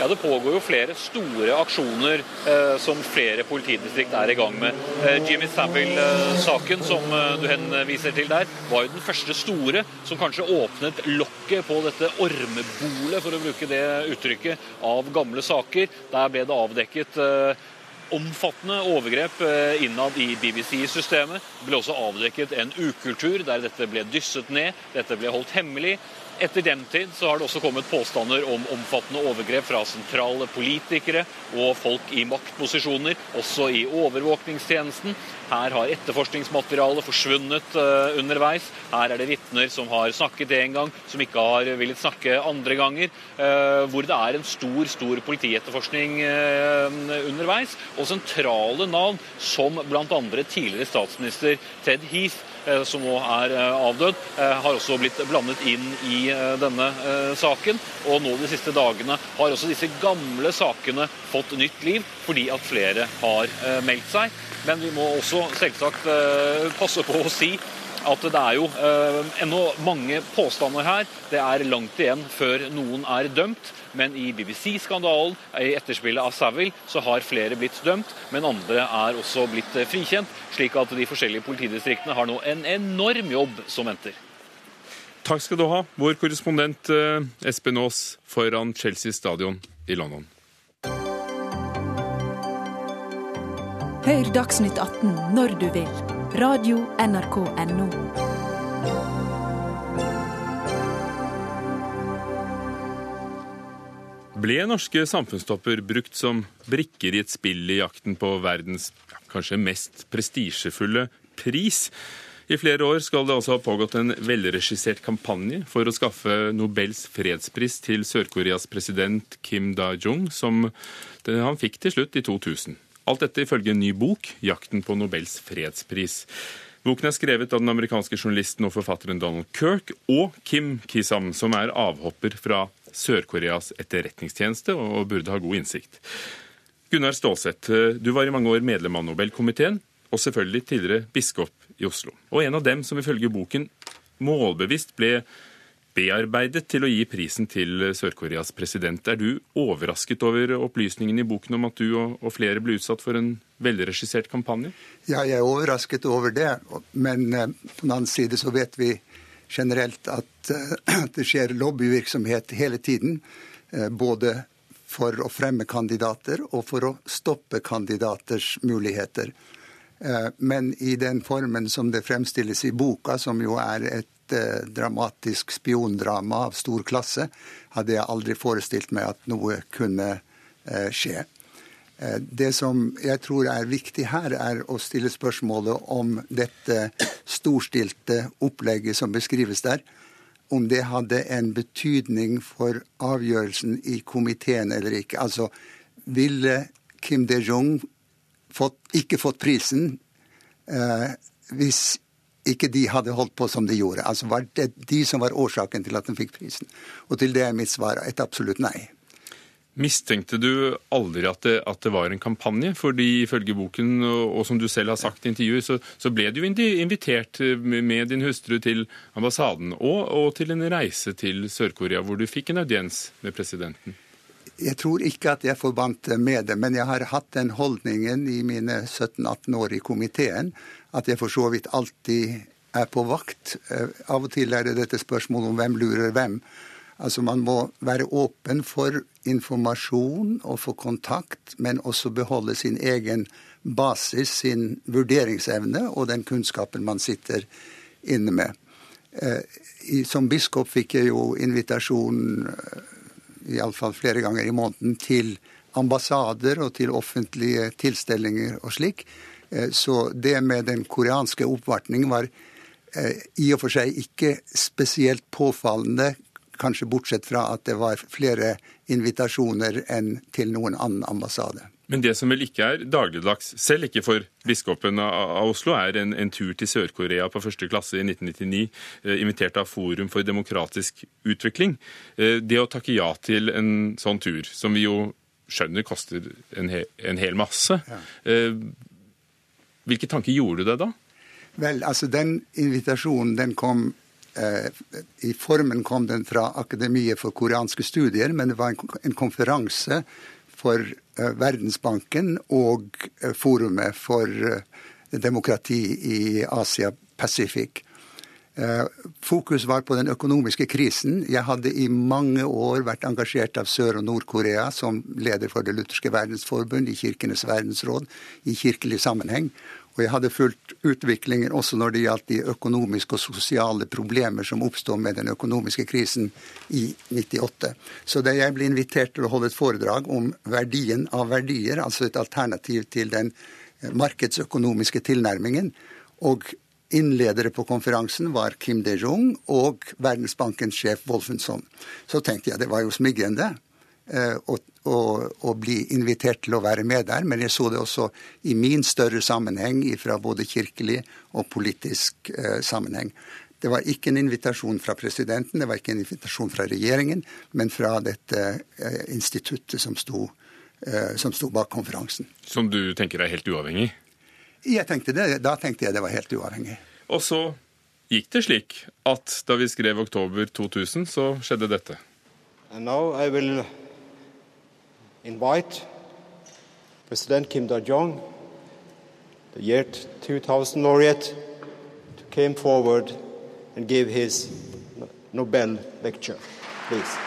S11: Ja, Det pågår jo flere store aksjoner eh, som flere politidistrikt er i gang med. Eh, Jimmy Savile-saken som eh, du henviser til der, var jo den første store som kanskje åpnet lokket på dette ormebolet, for å bruke det uttrykket, av gamle saker. Der ble det avdekket eh, omfattende overgrep eh, innad i BBC-systemet. Det ble også avdekket en ukultur der dette ble dysset ned, dette ble holdt hemmelig. Etter den tid så har det også kommet påstander om omfattende overgrep fra sentrale politikere og folk i maktposisjoner, også i overvåkningstjenesten. Her har etterforskningsmaterialet forsvunnet uh, underveis. Her er det vitner som har snakket en gang, som ikke har villet snakke andre ganger. Uh, hvor det er en stor, stor politietterforskning uh, underveis. Og sentrale navn som bl.a. tidligere statsminister Ted Heath Eh, som nå er eh, avdød, eh, har også blitt blandet inn i denne saken. Og nå de siste dagene har også disse gamle sakene fått nytt liv, fordi at flere har meldt seg. Men vi må også selvsagt passe på å si at det er jo ennå mange påstander her. Det er langt igjen før noen er dømt. Men i BBC-skandalen, i etterspillet av Savile, så har flere blitt dømt, men andre er også blitt eh, frikjent. Slik at de forskjellige politidistriktene har nå en enorm jobb som venter.
S2: Takk skal du ha, vår korrespondent eh, Espen Aas foran Chelsea stadion i London.
S12: Hør Dagsnytt 18 når du vil. Radio NRK Radio.nrk.no.
S2: Ble norske samfunnstopper brukt som brikker i et spill i jakten på verdens kanskje mest prestisjefulle pris? I flere år skal det altså ha pågått en velregissert kampanje for å skaffe Nobels fredspris til Sør-Koreas president Kim Da-jung, som han fikk til slutt i 2000. Alt dette ifølge en ny bok, 'Jakten på Nobels fredspris'. Boken er skrevet av den amerikanske journalisten og forfatteren Donald Kirk og Kim Kisam, som er avhopper fra Sør-Koreas etterretningstjeneste og burde ha god innsikt. Gunnar Stålseth, du var i mange år medlem av Nobelkomiteen, og selvfølgelig tidligere biskop i Oslo. Og en av dem som ifølge boken målbevisst ble bearbeidet til å gi prisen til Sør-Koreas president. Er du overrasket over opplysningen i boken om at du og flere ble utsatt for en velregissert kampanje?
S13: Ja, jeg er overrasket over det. Men eh, på den annen side så vet vi generelt at uh, det skjer lobbyvirksomhet hele tiden. Uh, både for å fremme kandidater og for å stoppe kandidaters muligheter. Uh, men i den formen som det fremstilles i boka, som jo er et dramatisk spiondrama av stor klasse, hadde jeg aldri forestilt meg at noe kunne skje. Eh, det som jeg tror er viktig her, er å stille spørsmålet om dette storstilte opplegget som beskrives der, om det hadde en betydning for avgjørelsen i komiteen eller ikke. Altså, ville Kim De-jong ikke fått prisen eh, hvis ikke de hadde holdt på som de gjorde? Altså, Var det de som var årsaken til at de fikk prisen? Og til det er mitt svar et absolutt nei.
S2: Mistenkte du aldri at det, at det, var en kampanje? Fordi ifølge boken, og, og som du selv har sagt i intervjuet, så, så, ble du invitert med din hustru til ambassaden og, og til en reise til Sør-Korea, hvor du fikk en audiens med presidenten.
S13: Jeg tror ikke at jeg forbandt med det, men jeg har hatt den holdningen i mine 17-18 år i komiteen at jeg for så vidt alltid er på vakt. Eh, av og til er det dette spørsmålet om hvem lurer hvem. Altså Man må være åpen for informasjon og for kontakt, men også beholde sin egen basis, sin vurderingsevne og den kunnskapen man sitter inne med. Eh, som biskop fikk jeg jo invitasjon eh, iallfall flere ganger i måneden til ambassader og til offentlige tilstelninger og slik. Eh, så det med den koreanske oppvartningen var i og for seg ikke spesielt påfallende Kanskje bortsett fra at det var flere invitasjoner enn til noen annen ambassade.
S2: Men det som vel ikke er dagligdags, selv ikke for biskopen av Oslo, er en, en tur til Sør-Korea på første klasse i 1999, eh, invitert av Forum for demokratisk utvikling. Eh, det å takke ja til en sånn tur, som vi jo skjønner koster en, he, en hel masse, ja. eh, hvilke tanker gjorde du deg da?
S13: Vel, altså den invitasjonen den kom I formen kom den fra Akademiet for koreanske studier, men det var en konferanse for Verdensbanken og Forumet for demokrati i Asia Pacific. Fokus var på den økonomiske krisen. Jeg hadde i mange år vært engasjert av Sør- og Nord-Korea som leder for Det lutherske verdensforbund i Kirkenes verdensråd i kirkelig sammenheng. Og jeg hadde fulgt utviklingen også når det gjaldt de økonomiske og sosiale problemer som oppstod med den økonomiske krisen i 98. Så da jeg ble invitert til å holde et foredrag om verdien av verdier, altså et alternativ til den markedsøkonomiske tilnærmingen, og innledere på konferansen var Kim De-jong og Verdensbankens sjef Wolfenson. Så tenkte jeg det var jo smigrende å, å, å, bli invitert til å være med der, men jeg så det også i min større sammenheng fra både kirkelig og politisk eh, sammenheng. Det var ikke en invitasjon fra presidenten, det var ikke en invitasjon fra regjeringen, men fra dette eh, instituttet som sto, eh, som sto bak konferansen.
S2: Som du tenker er helt uavhengig?
S13: Jeg Tenkte det, da tenkte jeg det var helt uavhengig.
S2: Og så gikk det slik at da vi skrev oktober 2000, så skjedde dette.
S14: And now I will invite President Kim Dae-jung, the year 2000 laureate, to come forward and give his Nobel lecture. Please.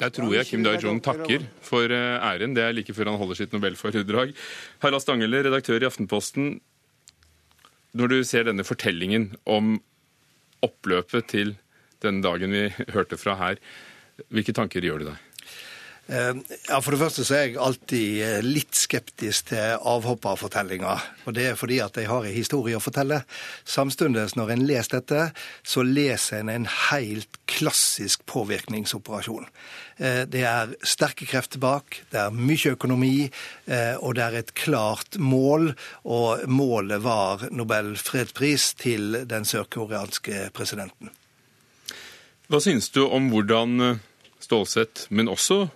S2: Der tror jeg Kim Dae-jung takker for eh, æren. Det er like før han holder sitt nobelforedrag. Harald Stangele, redaktør i Aftenposten. Når du ser denne fortellingen om oppløpet til den dagen vi hørte fra her, hvilke tanker gjør det deg?
S15: Ja, For det første så er jeg alltid litt skeptisk til avhopperfortellinger. Og det er fordi at jeg har en historie å fortelle. Samtidig, når en leser dette, så leser en en helt klassisk påvirkningsoperasjon. Det er sterke krefter bak, det er mye økonomi, og det er et klart mål. Og målet var Nobel fredspris til den sørkoreanske presidenten.
S2: Hva synes du om hvordan Stålsett, men også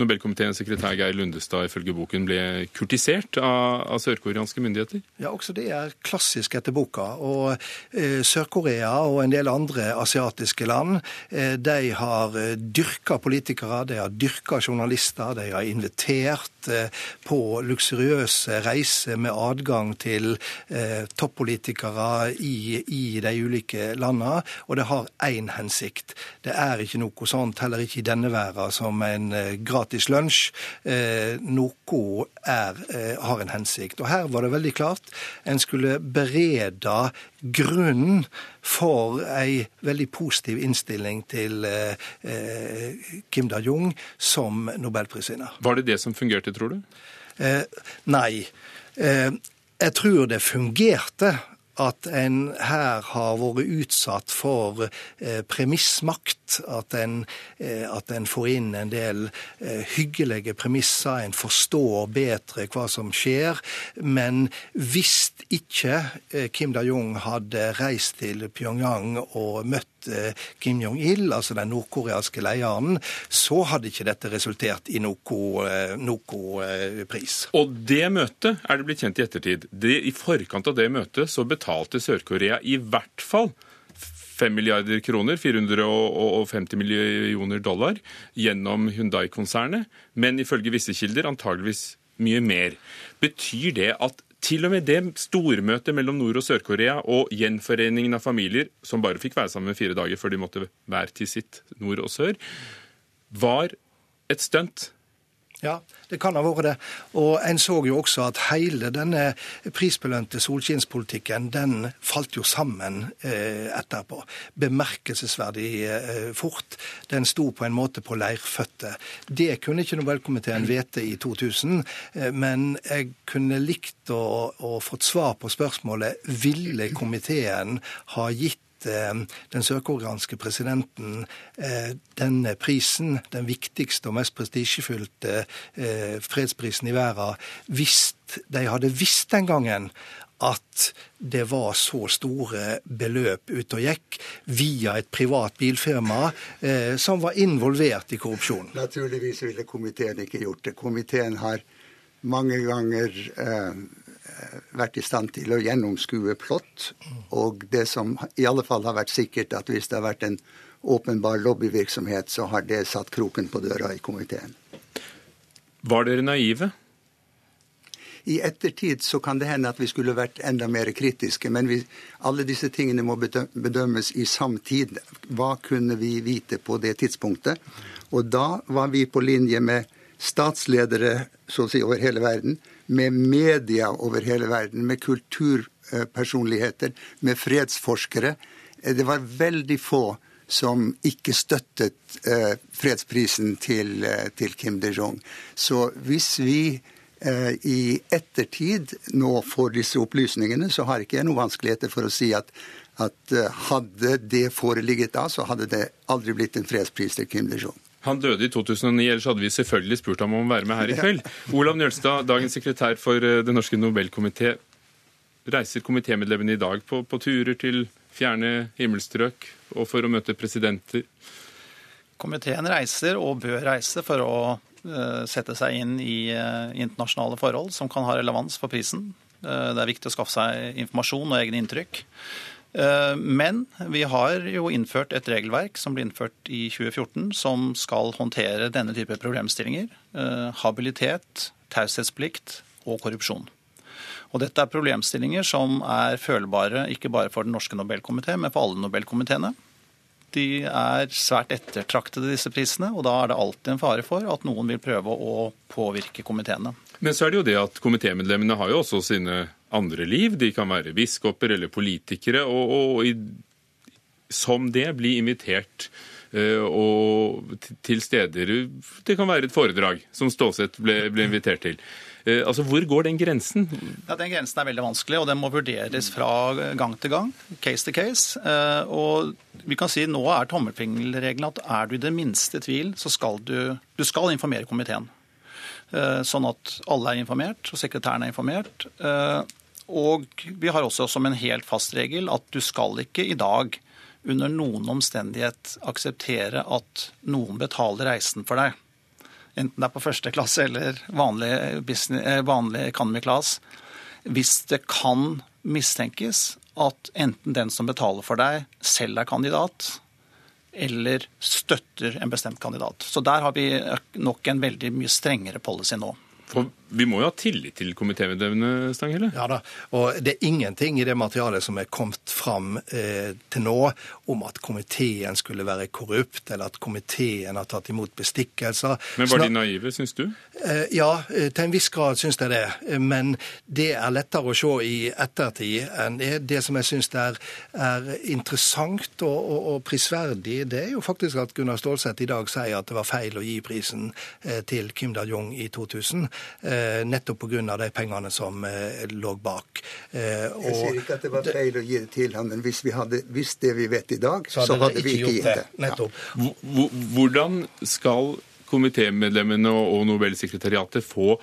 S2: Nobelkomiteens sekretær Geir Lundestad ifølge boken ble kurtisert av, av sørkoreanske myndigheter?
S15: Ja, også det er klassisk etter boka. Og eh, Sør-Korea og en del andre asiatiske land eh, de har dyrka politikere, de har dyrka journalister, de har invitert eh, på luksuriøse reiser med adgang til toppolitikere i, i de ulike landene. Og det har én hensikt. Det er ikke noe sånt, heller ikke i denne verden, som en gratis lunsj. Eh, noe er, eh, har en hensikt. Og her var det veldig klart. En skulle berede grunnen for ei veldig positiv innstilling til eh, Kim Da-jung som nobelprisvinner.
S2: Var det det som fungerte, tror du?
S15: Eh, nei. Eh, jeg tror det fungerte at en her har vært utsatt for eh, premissmakt. At en, eh, at en, får inn en del eh, hyggelige premisser, en forstår bedre hva som skjer. Men hvis ikke Kim Da-jung hadde reist til Pyongyang og møtt Kim Jong-il, altså den nordkoreanske lederen, så hadde ikke dette resultert i noe, noe pris.
S2: Og det møtet er det blitt kjent i ettertid. Det, I forkant av det møtet så betalte Sør-Korea i hvert fall 5 milliarder kroner, 450 millioner dollar, gjennom Hundai-konsernet, men ifølge visse kilder antageligvis mye mer. Betyr det at til og med det stormøtet mellom Nord- og Sør-Korea og gjenforeningen av familier, som bare fikk være sammen fire dager før de måtte hver til sitt, nord og sør, var et stunt.
S15: Ja, det kan ha vært det. Og en så jo også at hele denne prisbelønte solskinnspolitikken, den falt jo sammen eh, etterpå. Bemerkelsesverdig eh, fort. Den sto på en måte på leirføtter. Det kunne ikke Nobelkomiteen vite i 2000, eh, men jeg kunne likt å, å fått svar på spørsmålet ville komiteen ha gitt den sørkoreanske presidenten denne prisen, den viktigste og mest prestisjefylte fredsprisen i verden, hvis de hadde visst den gangen at det var så store beløp ute og gikk via et privat bilfirma eh, som var involvert i korrupsjon.
S13: Naturligvis ville komiteen ikke gjort det. Komiteen har mange ganger eh, vært i stand til å gjennomskue plott. Og det som i alle fall har vært sikkert, at hvis det har vært en åpenbar lobbyvirksomhet, så har det satt kroken på døra i komiteen.
S2: Var dere naive?
S13: I ettertid så kan det hende at vi skulle vært enda mer kritiske, men vi, alle disse tingene må bedømmes i samtid. Hva kunne vi vite på det tidspunktet? Og da var vi på linje med statsledere så å si over hele verden, med media over hele verden, med kulturpersonligheter, med fredsforskere. Det var veldig få som ikke støttet eh, fredsprisen til, eh, til, Kim De-jong. Så hvis vi eh, i ettertid nå får disse opplysningene, så har ikke jeg noen vanskeligheter for å si at, at eh, hadde det foreligget da, så hadde det aldri blitt en fredspris til Kim De-jong.
S2: Han døde i 2009, ellers hadde vi selvfølgelig spurt ham om å være med her i kveld. Olav Njølstad, dagens sekretær for eh, Den norske nobelkomité. Reiser komitémedlemmene i dag på, på, turer til fjerne himmelstrøk og for å møte presidenter?
S16: Komiteen reiser og bør reise for å uh, sette seg inn i uh, internasjonale forhold som kan ha relevans for prisen. Det er viktig å skaffe seg informasjon og egne inntrykk. Eh, men vi har jo innført et regelverk som ble innført i 2014, som skal håndtere denne type problemstillinger. Eh, habilitet, taushetsplikt og korrupsjon. Og dette er problemstillinger som er følbare ikke bare for Den norske Nobelkomité, men for alle Nobelkomiteene. De er svært ettertraktede, disse prisene, og da er det alltid en fare for at noen vil prøve å påvirke komiteene.
S2: Men så er det jo det at komitémedlemmene har jo også sine andre liv. De kan være biskoper eller politikere, og, og i, som det bli invitert uh, og til steder Det kan være et foredrag, som Stålsett ble, ble invitert til. Uh, altså, Hvor går den grensen?
S16: Ja, Den grensen er veldig vanskelig, og den må vurderes fra gang til gang. Case to case. Uh, og vi kan si Nå er tommelfingerregelen at er du i det minste tvil, så skal du, du skal informere komiteen. Sånn at alle er informert, og sekretæren er informert. Og vi har også som en helt fast regel at du skal ikke i dag under noen omstendighet akseptere at noen betaler reisen for deg. Enten det er på første klasse eller vanlig, business, eh, vanlig economy class. Hvis det kan mistenkes at enten den som betaler for deg, selv er kandidat, eller støtter en bestemt kandidat. Så der har vi nok en veldig mye strengere policy nå.
S2: For vi må jo ha tillit til komitémedlemmene, Stanghelle?
S15: Ja da, og det er ingenting i det materialet som er kommet fram eh, til nå om at komiteen skulle være korrupt, eller at komiteen har tatt imot bestikkelser.
S2: Men var de naive, syns du?
S15: Eh, ja, eh, til en viss grad syns jeg det. Men det er lettere å se i ettertid enn det. Det som jeg syns er, er, interessant og, og, og, prisverdig, det er jo faktisk at Gunnar Stålseth i dag sier at det var feil å gi prisen eh, til Kim Daljong i 2000. Eh, nettopp pga. de pengene som eh, lå bak.
S13: Og, eh, jeg sier ikke at det var feil å gi det til ham, men hvis vi hadde visst det vi vet i dag, så hadde, så hadde vi ikke gitt det.
S15: Nettopp.
S2: Ja. Hvordan skal komitémedlemmene og Nobelsekretariatet få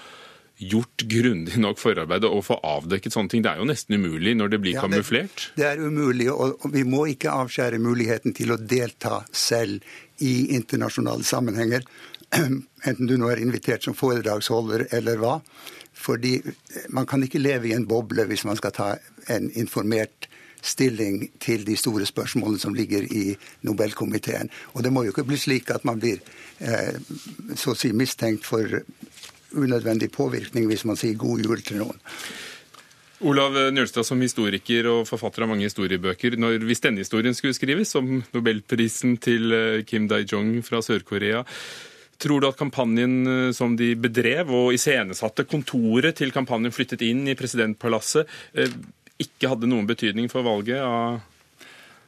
S2: gjort grundig nok forarbeidet og få avdekket sånne ting? Det er jo nesten umulig når det blir ja, kamuflert?
S13: Det er umulig, og vi må ikke avskjære muligheten til å delta selv i internasjonale sammenhenger. enten du nå er invitert som foredragsholder eller hva. Fordi man kan ikke leve i en boble hvis man skal ta en informert stilling til de store spørsmålene som ligger i Nobelkomiteen. Og det må jo ikke bli slik at man blir eh, så å si mistenkt for unødvendig påvirkning hvis man sier god jul til noen.
S2: Olav Njølstad, som historiker og forfatter av mange historiebøker, når, hvis denne historien skulle skrives, som nobelprisen til eh, Kim Dae-jong fra Sør-Korea, Tror du at kampanjen eh, som de bedrev, og iscenesatte kontoret til kampanjen flyttet inn i presidentpalasset, eh, ikke hadde noen betydning for valget av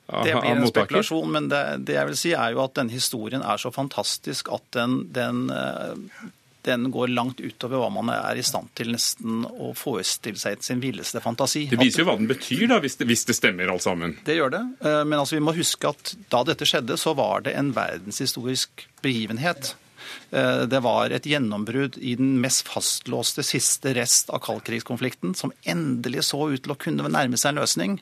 S16: det blir en spekulasjon, men det, det, jeg vil si er jo at denne historien er så fantastisk at den, den, eh, den, går langt utover hva man er i stand til nesten å forestille seg sin villeste fantasi.
S2: Det viser jo hva den betyr, da, hvis det, hvis det stemmer alt sammen.
S16: Det gjør det. Men altså, vi må huske at da dette skjedde, så var det en verdenshistorisk begivenhet. Eh, det var et gjennombrudd i den mest fastlåste siste rest av kaldkrigskonflikten, som endelig så ut til å kunne nærme seg en løsning.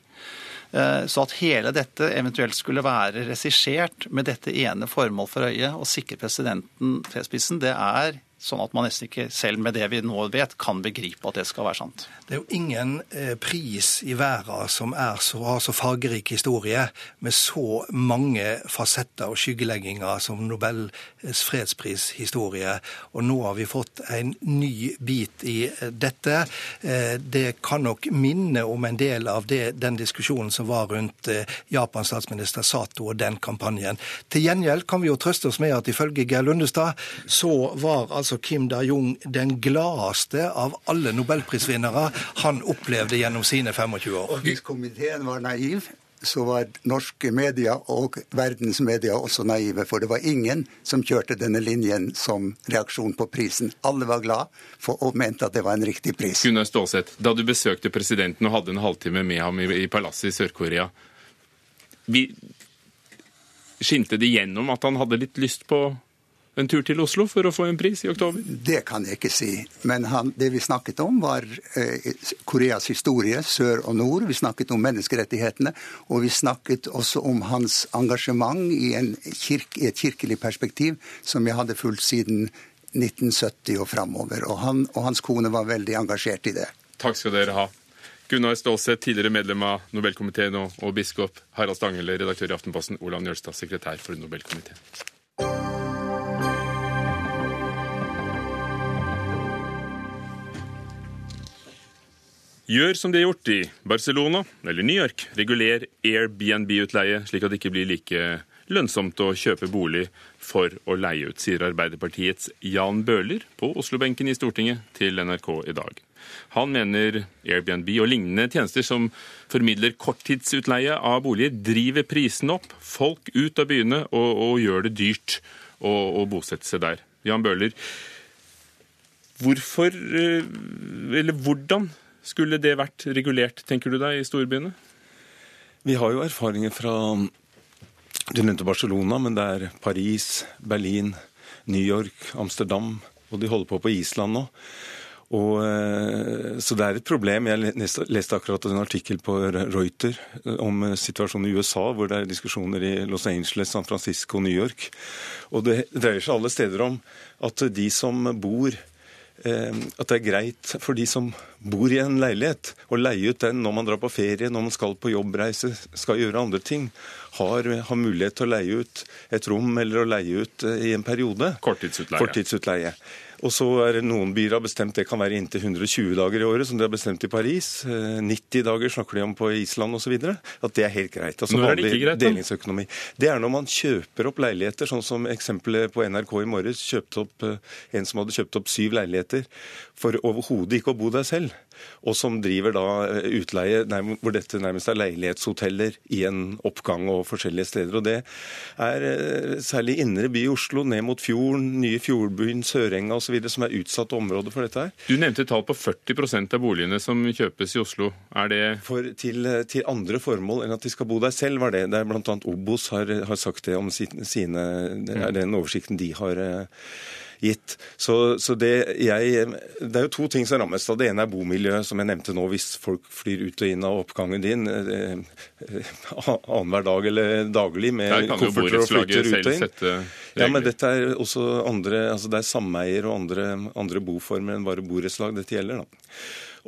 S16: Eh, så at hele dette eventuelt skulle være regissert med dette ene formål for øye, å sikre presidenten fredsprisen, det er Sånn at man nesten ikke, selv med det vi nå vet, kan begripe at det skal være sant.
S15: Det er jo ingen eh, pris i verden som så, har så fargerik historie, med så mange fasetter og skyggelegginger som Nobels fredsprishistorie. Og nå har vi fått en ny bit i eh, dette. Eh, det kan nok minne om en del av det, den diskusjonen som var rundt Japans statsminister Sato og den kampanjen. Til gjengjeld kan vi jo trøste oss med at ifølge Geir Lundestad så var altså altså Kim Da-Jung den gladeste av alle nobelprisvinnere han opplevde gjennom sine 25 år.
S13: Og hvis komiteen var naiv, så var norske medier og verdensmedia også naive. For det var ingen som kjørte denne linjen som reaksjon på prisen. Alle var glad for, og mente at det var en riktig pris.
S2: Gunnar Stålseth, da du besøkte presidenten og hadde en halvtime med ham i, i palasset i Sør-Korea, skinte det gjennom at han hadde litt lyst på en tur til Oslo for å få en pris i oktober?
S13: Det kan jeg ikke si. Men han, det vi snakket om, var eh, Koreas historie, sør og nord. Vi snakket om menneskerettighetene. Og vi snakket også om hans engasjement i, kirke, i et kirkelig perspektiv, som jeg hadde fulgt siden 1970 og framover. Og, han, og hans kone var veldig engasjert i det.
S2: Takk skal dere ha. Gunnar Stålseth, tidligere medlem av Nobelkomiteen og, og biskop. Harald Stangele, redaktør i Aftenposten. Olav Njølstad, sekretær for Nobelkomiteen. Gjør som de har gjort i Barcelona eller New York. Reguler Airbnb-utleie, slik at det ikke blir like lønnsomt å kjøpe bolig for å leie ut, sier Arbeiderpartiets Jan Bøhler på Oslo-benken i Stortinget til NRK i dag. Han mener Airbnb og lignende tjenester som formidler korttidsutleie av boliger, driver prisene opp, folk ut av byene og, og gjør det dyrt å, å bosette seg der. Jan Bøhler, hvorfor, eh, eller hvordan skulle det vært regulert, tenker du deg, i storbyene?
S17: Vi har jo erfaringer fra Du nevnte Barcelona, men det er Paris, Berlin, New York, Amsterdam, og de holder på på Island nå. Og, eh, så det er et problem. Jeg leste akkurat en artikkel på Reuter om situasjonen i USA, hvor det er diskusjoner i Los Angeles, San Francisco New York. Og det dreier seg alle steder om at de som bor Eh, at det er greit for de som bor i en leilighet, å leie ut den når man drar på ferie, når man skal på jobbreise, skal gjøre andre ting. Har, har mulighet til å leie ut et rom eller å leie ut eh, i en periode.
S2: Korttidsutleie.
S17: Korttidsutleie. Og så er noen byer har bestemt det kan være inntil 120 dager i året, som de har bestemt i Paris. 90 eh, dager snakker de om på Island osv. At det er helt greit. Altså
S2: når er det ikke greit?
S17: Delingsøkonomi. Det er når man kjøper opp leiligheter, sånn som eksempelet på NRK i morges. Kjøpte opp eh, en som hadde kjøpt opp syv leiligheter for overhodet ikke å bo der selv og som driver da eh, utleie hvor dette nærmest er leilighetshoteller i en oppgang og forskjellige steder. Og Det er eh, særlig indre by i Oslo, ned mot fjorden, nye Fjordbyen, Sørenga osv. som er utsatt område for dette her.
S2: Du nevnte tall på 40% av boligene som kjøpes i Oslo. Er det
S17: For til, til, andre formål enn at de skal bo der selv, var det. Det er bl.a. Obos har, har sagt det om sine Det er den oversikten de har eh, gitt. Så, så det, jeg, det, er jo to ting som rammes. da. Det ene er bomiljøet, som jeg nevnte nå. Hvis folk flyr ut og inn av oppgangen din eh, annenhver dag eller daglig med kofferter og flytter ut og inn. Ja, men dette er også andre, altså det er sameier og andre, andre boformer enn bare borettslag dette gjelder. da.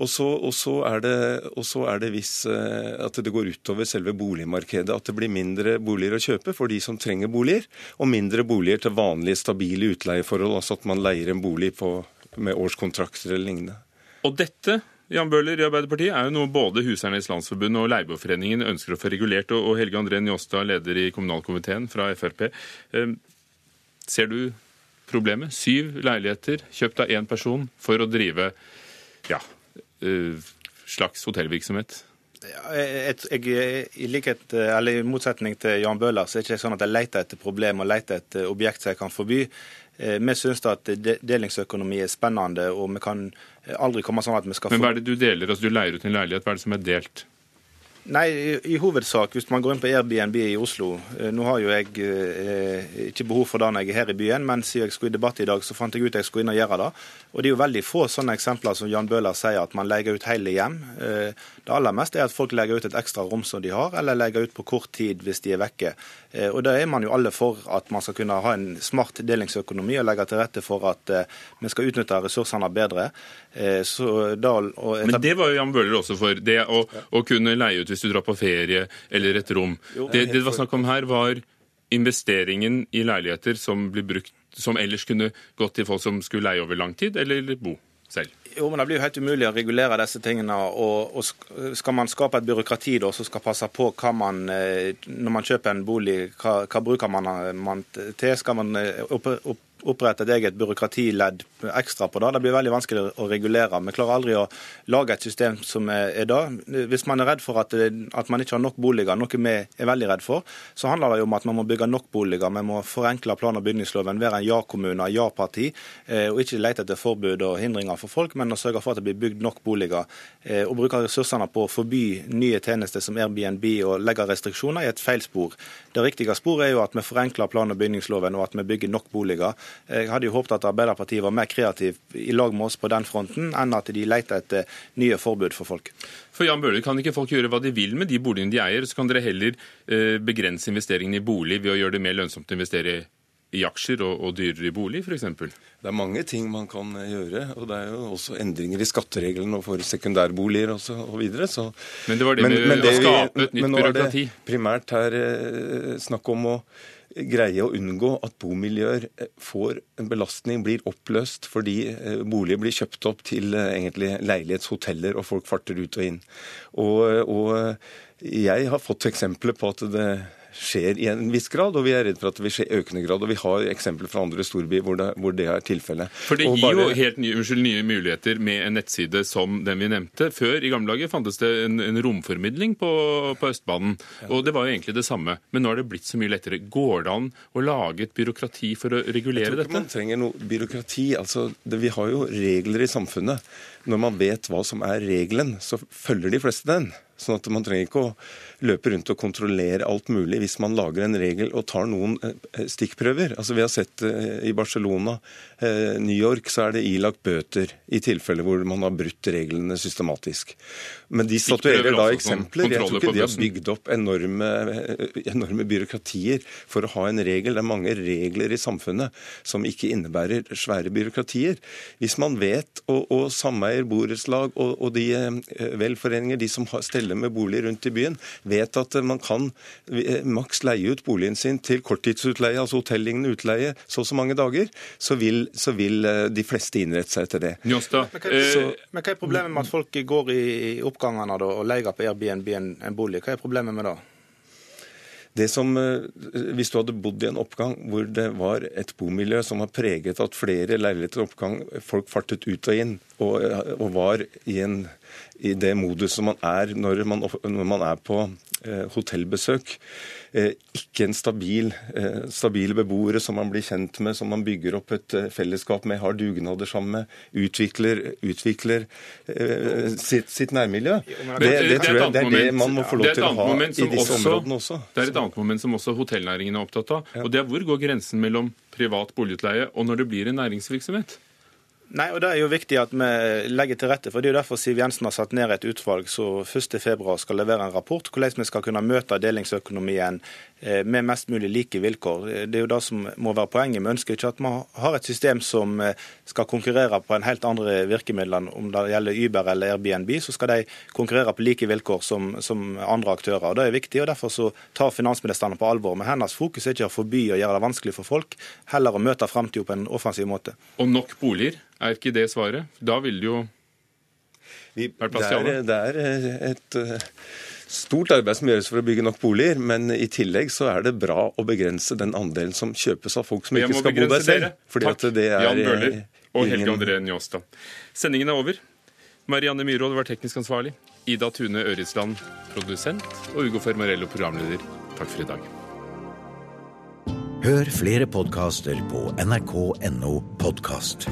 S17: Og så, er, det, er det hvis eh, at det går utover selve boligmarkedet. At det blir mindre boliger å kjøpe for de som trenger boliger, og mindre boliger til vanlige, stabile utleieforhold. Altså at man leier en bolig på, med årskontrakter eller lignende.
S2: Og dette Jan Bøhler i Arbeiderpartiet er jo noe både Huseiernes Landsforbund og Leieboerforeningen ønsker å få regulert. Og Helge André Njåstad, leder i kommunalkomiteen fra Frp. Eh, ser du problemet? Syv leiligheter kjøpt av én person for å drive ja, slags hotellvirksomhet?
S18: Jeg, jeg, i, likhet, eller I motsetning til Jan Bøhler så er det ikke sånn at jeg leter etter problem og leter etter objekt som jeg kan forby. Eh, vi syns at delingsøkonomi er spennende, og vi kan aldri komme sånn at vi skal
S2: få Men hva er det du deler? Altså Du leier ut en leilighet, hva er det som er delt?
S18: Nei, i, hovedsak, hvis man går inn på Airbnb i Oslo eh, Nå har jo jeg eh, ikke behov for det når jeg er her i byen, men siden jeg skulle i debatt i dag, så fant jeg ut at jeg skulle inn og gjøre det. Og det er jo veldig få sånne eksempler som Jan Bøhler sier, at man leier ut hele hjem. Eh, det aller meste er at folk legger ut et ekstra rom som de har, eller legger ut på kort tid hvis de er vekke. Eh, og Da er man jo alle for at man skal kunne ha en smart delingsøkonomi og legge til rette for at eh, vi skal utnytte ressursene bedre.
S2: Da, Men det var jo Jan Bøhler også for. Det å, å, kunne leie ut hvis du drar på ferie eller et rom. Det det var snakk om her, var investeringen i leiligheter som blir brukt som ellers kunne gått til folk som skulle leie over lang tid, eller bo selv?
S18: Jo, men Det blir jo helt umulig å regulere disse tingene. og, og Skal man skape et byråkrati da, som skal passe på hva man, eh, når man kjøper en bolig, hva, hva bruker man, man til? Skal man eh, opp, opp, opprette et eget byråkratiledd ekstra på det. Det blir veldig vanskelig å regulere. Vi klarer aldri å lage et system som er det. Hvis man er redd for at, at man ikke har nok boliger, noe vi er veldig redd for, så handler det jo om at man må bygge nok boliger. Vi må forenkle plan- og bygningsloven, være en ja-kommune, ja-parti, eh, og ikke lete etter forbud og hindringer for folk, men å sørge for at det blir bygd nok boliger. og å bruke ressursene på å forby nye tjenester som Airbnb og legge restriksjoner er et feil spor. Det riktige sporet er jo at vi forenkler plan- og bygningsloven, og at vi bygger nok boliger. Jeg hadde jo håpet at Arbeiderpartiet var mer kreativ i lag med oss på den fronten, enn at de leter etter nye forbud for folk.
S2: For Jan Bøhler, Kan ikke folk gjøre hva de vil med de boligene de eier? Så kan dere heller eh, begrense investeringene i bolig ved å gjøre det mer lønnsomt å investere i aksjer og, og dyrere i bolig, f.eks.?
S17: Det er mange ting man kan eh, gjøre. og Det er jo også endringer i skattereglene for sekundærboliger og, så, og videre. Så.
S2: Men det var det med men, men det, å skape et nytt byråkrati?
S17: Men nå er det primært her eh, snakk om å greie å unngå at bomiljøer eh, får en belastning, blir oppløst fordi eh, boliger blir kjøpt opp til eh, egentlig leilighetshoteller og folk farter ut og inn. Og, og jeg har fått eksempler på at det skjer i en viss grad, og vi er redd for at det vil skje i økende grad. og Vi har eksempler fra andre storbyer hvor, hvor det, er tilfellet.
S2: For det gir bare... jo helt nye, unnskyld, nye, muligheter med en nettside som den vi nevnte. Før i gamle dager fantes det en, en romformidling på, på Østbanen, ja. og det var jo egentlig det samme. Men nå har det blitt så mye lettere. Går det an å lage et byråkrati for å regulere dette? Jeg tror
S17: ikke man trenger noe byråkrati. Altså, det, vi har jo regler i samfunnet. Når man vet hva som er regelen, så følger de fleste den. Sånn at man trenger ikke å løpe rundt og kontrollere alt mulig hvis man lager en regel og tar noen eh, stikkprøver. Altså Vi har sett eh, i Barcelona, eh, New York, så er det ilagt bøter i tilfeller hvor man har brutt reglene systematisk. Men de statuerer da eksempler. Jeg tror ikke de har bygd opp enorme, enorme byråkratier for å ha en regel. Det er mange regler i samfunnet som ikke innebærer svære byråkratier. Hvis man vet, og, og sameier, borettslag og, og de velforeninger, de som steller med bolig rundt i byen vet at man kan eh, maks leie ut boligen sin til korttidsutleie, altså hotellignende utleie, så og så mange dager, så vil, så vil, eh, de fleste innrette seg til det.
S18: Njåstad. Men, hva, men hva er problemet med at folk går i oppgangene da, og leier på Airbnb en, en bolig? Hva er problemet med det?
S17: Det som, eh, Hvis du hadde bodd i en oppgang hvor det var et bomiljø som var preget av at flere leiligheter oppgang, folk fartet ut og inn, og, og var i, en, i det modus som man er når man, når man er på eh, hotellbesøk, Eh, ikke en stabil, eh, stabile beboere som man blir kjent med, som man bygger opp et eh, fellesskap med, har dugnader sammen med, utvikler, utvikler sitt, sitt, nærmiljø. Det, det, tror jeg det er det man må få lov til å ha i disse områdene også.
S2: Det er et annet moment som også hotellnæringen er opptatt av. og det er Hvor går grensen mellom privat boligutleie og når det blir en næringsvirksomhet?
S18: Nei, og Det er jo viktig at vi legger til rette for. Det er jo derfor Siv Jensen har satt ned et utvalg som 1.2 skal levere en rapport hvordan vi skal kunne møte delingsøkonomien med mest mulig like vilkår. Det er jo det som må være poenget. Vi ønsker ikke at vi har et system som eh, skal konkurrere på en helt andre virkemidler. Om det gjelder Uber eller Airbnb, så skal de konkurrere på like vilkår som, som andre aktører. Og Det er viktig, og derfor så tar finansministeren på alvor. Men hennes fokus er ikke å forby og gjøre det vanskelig for folk, heller å møte framtida på en offensiv måte.
S2: Og nok boliger? Er ikke det svaret? Da ville det jo vært plass til alle.
S17: Det er eh, et eh, stort arbeid som gjøres for å bygge nok boliger, men i tillegg så er det bra å begrense den andelen som kjøpes av folk som ikke skal bo der selv.
S2: Fordi Takk, er, Jan Bøhler og Helge André Njåstad. Sendingen er over. Marianne Myhrvold var teknisk ansvarlig. Ida Tune Øritsland produsent. Og Ugo Fermarello programleder. Takk for i dag.
S19: Hør flere podkaster på nrk.no podkast.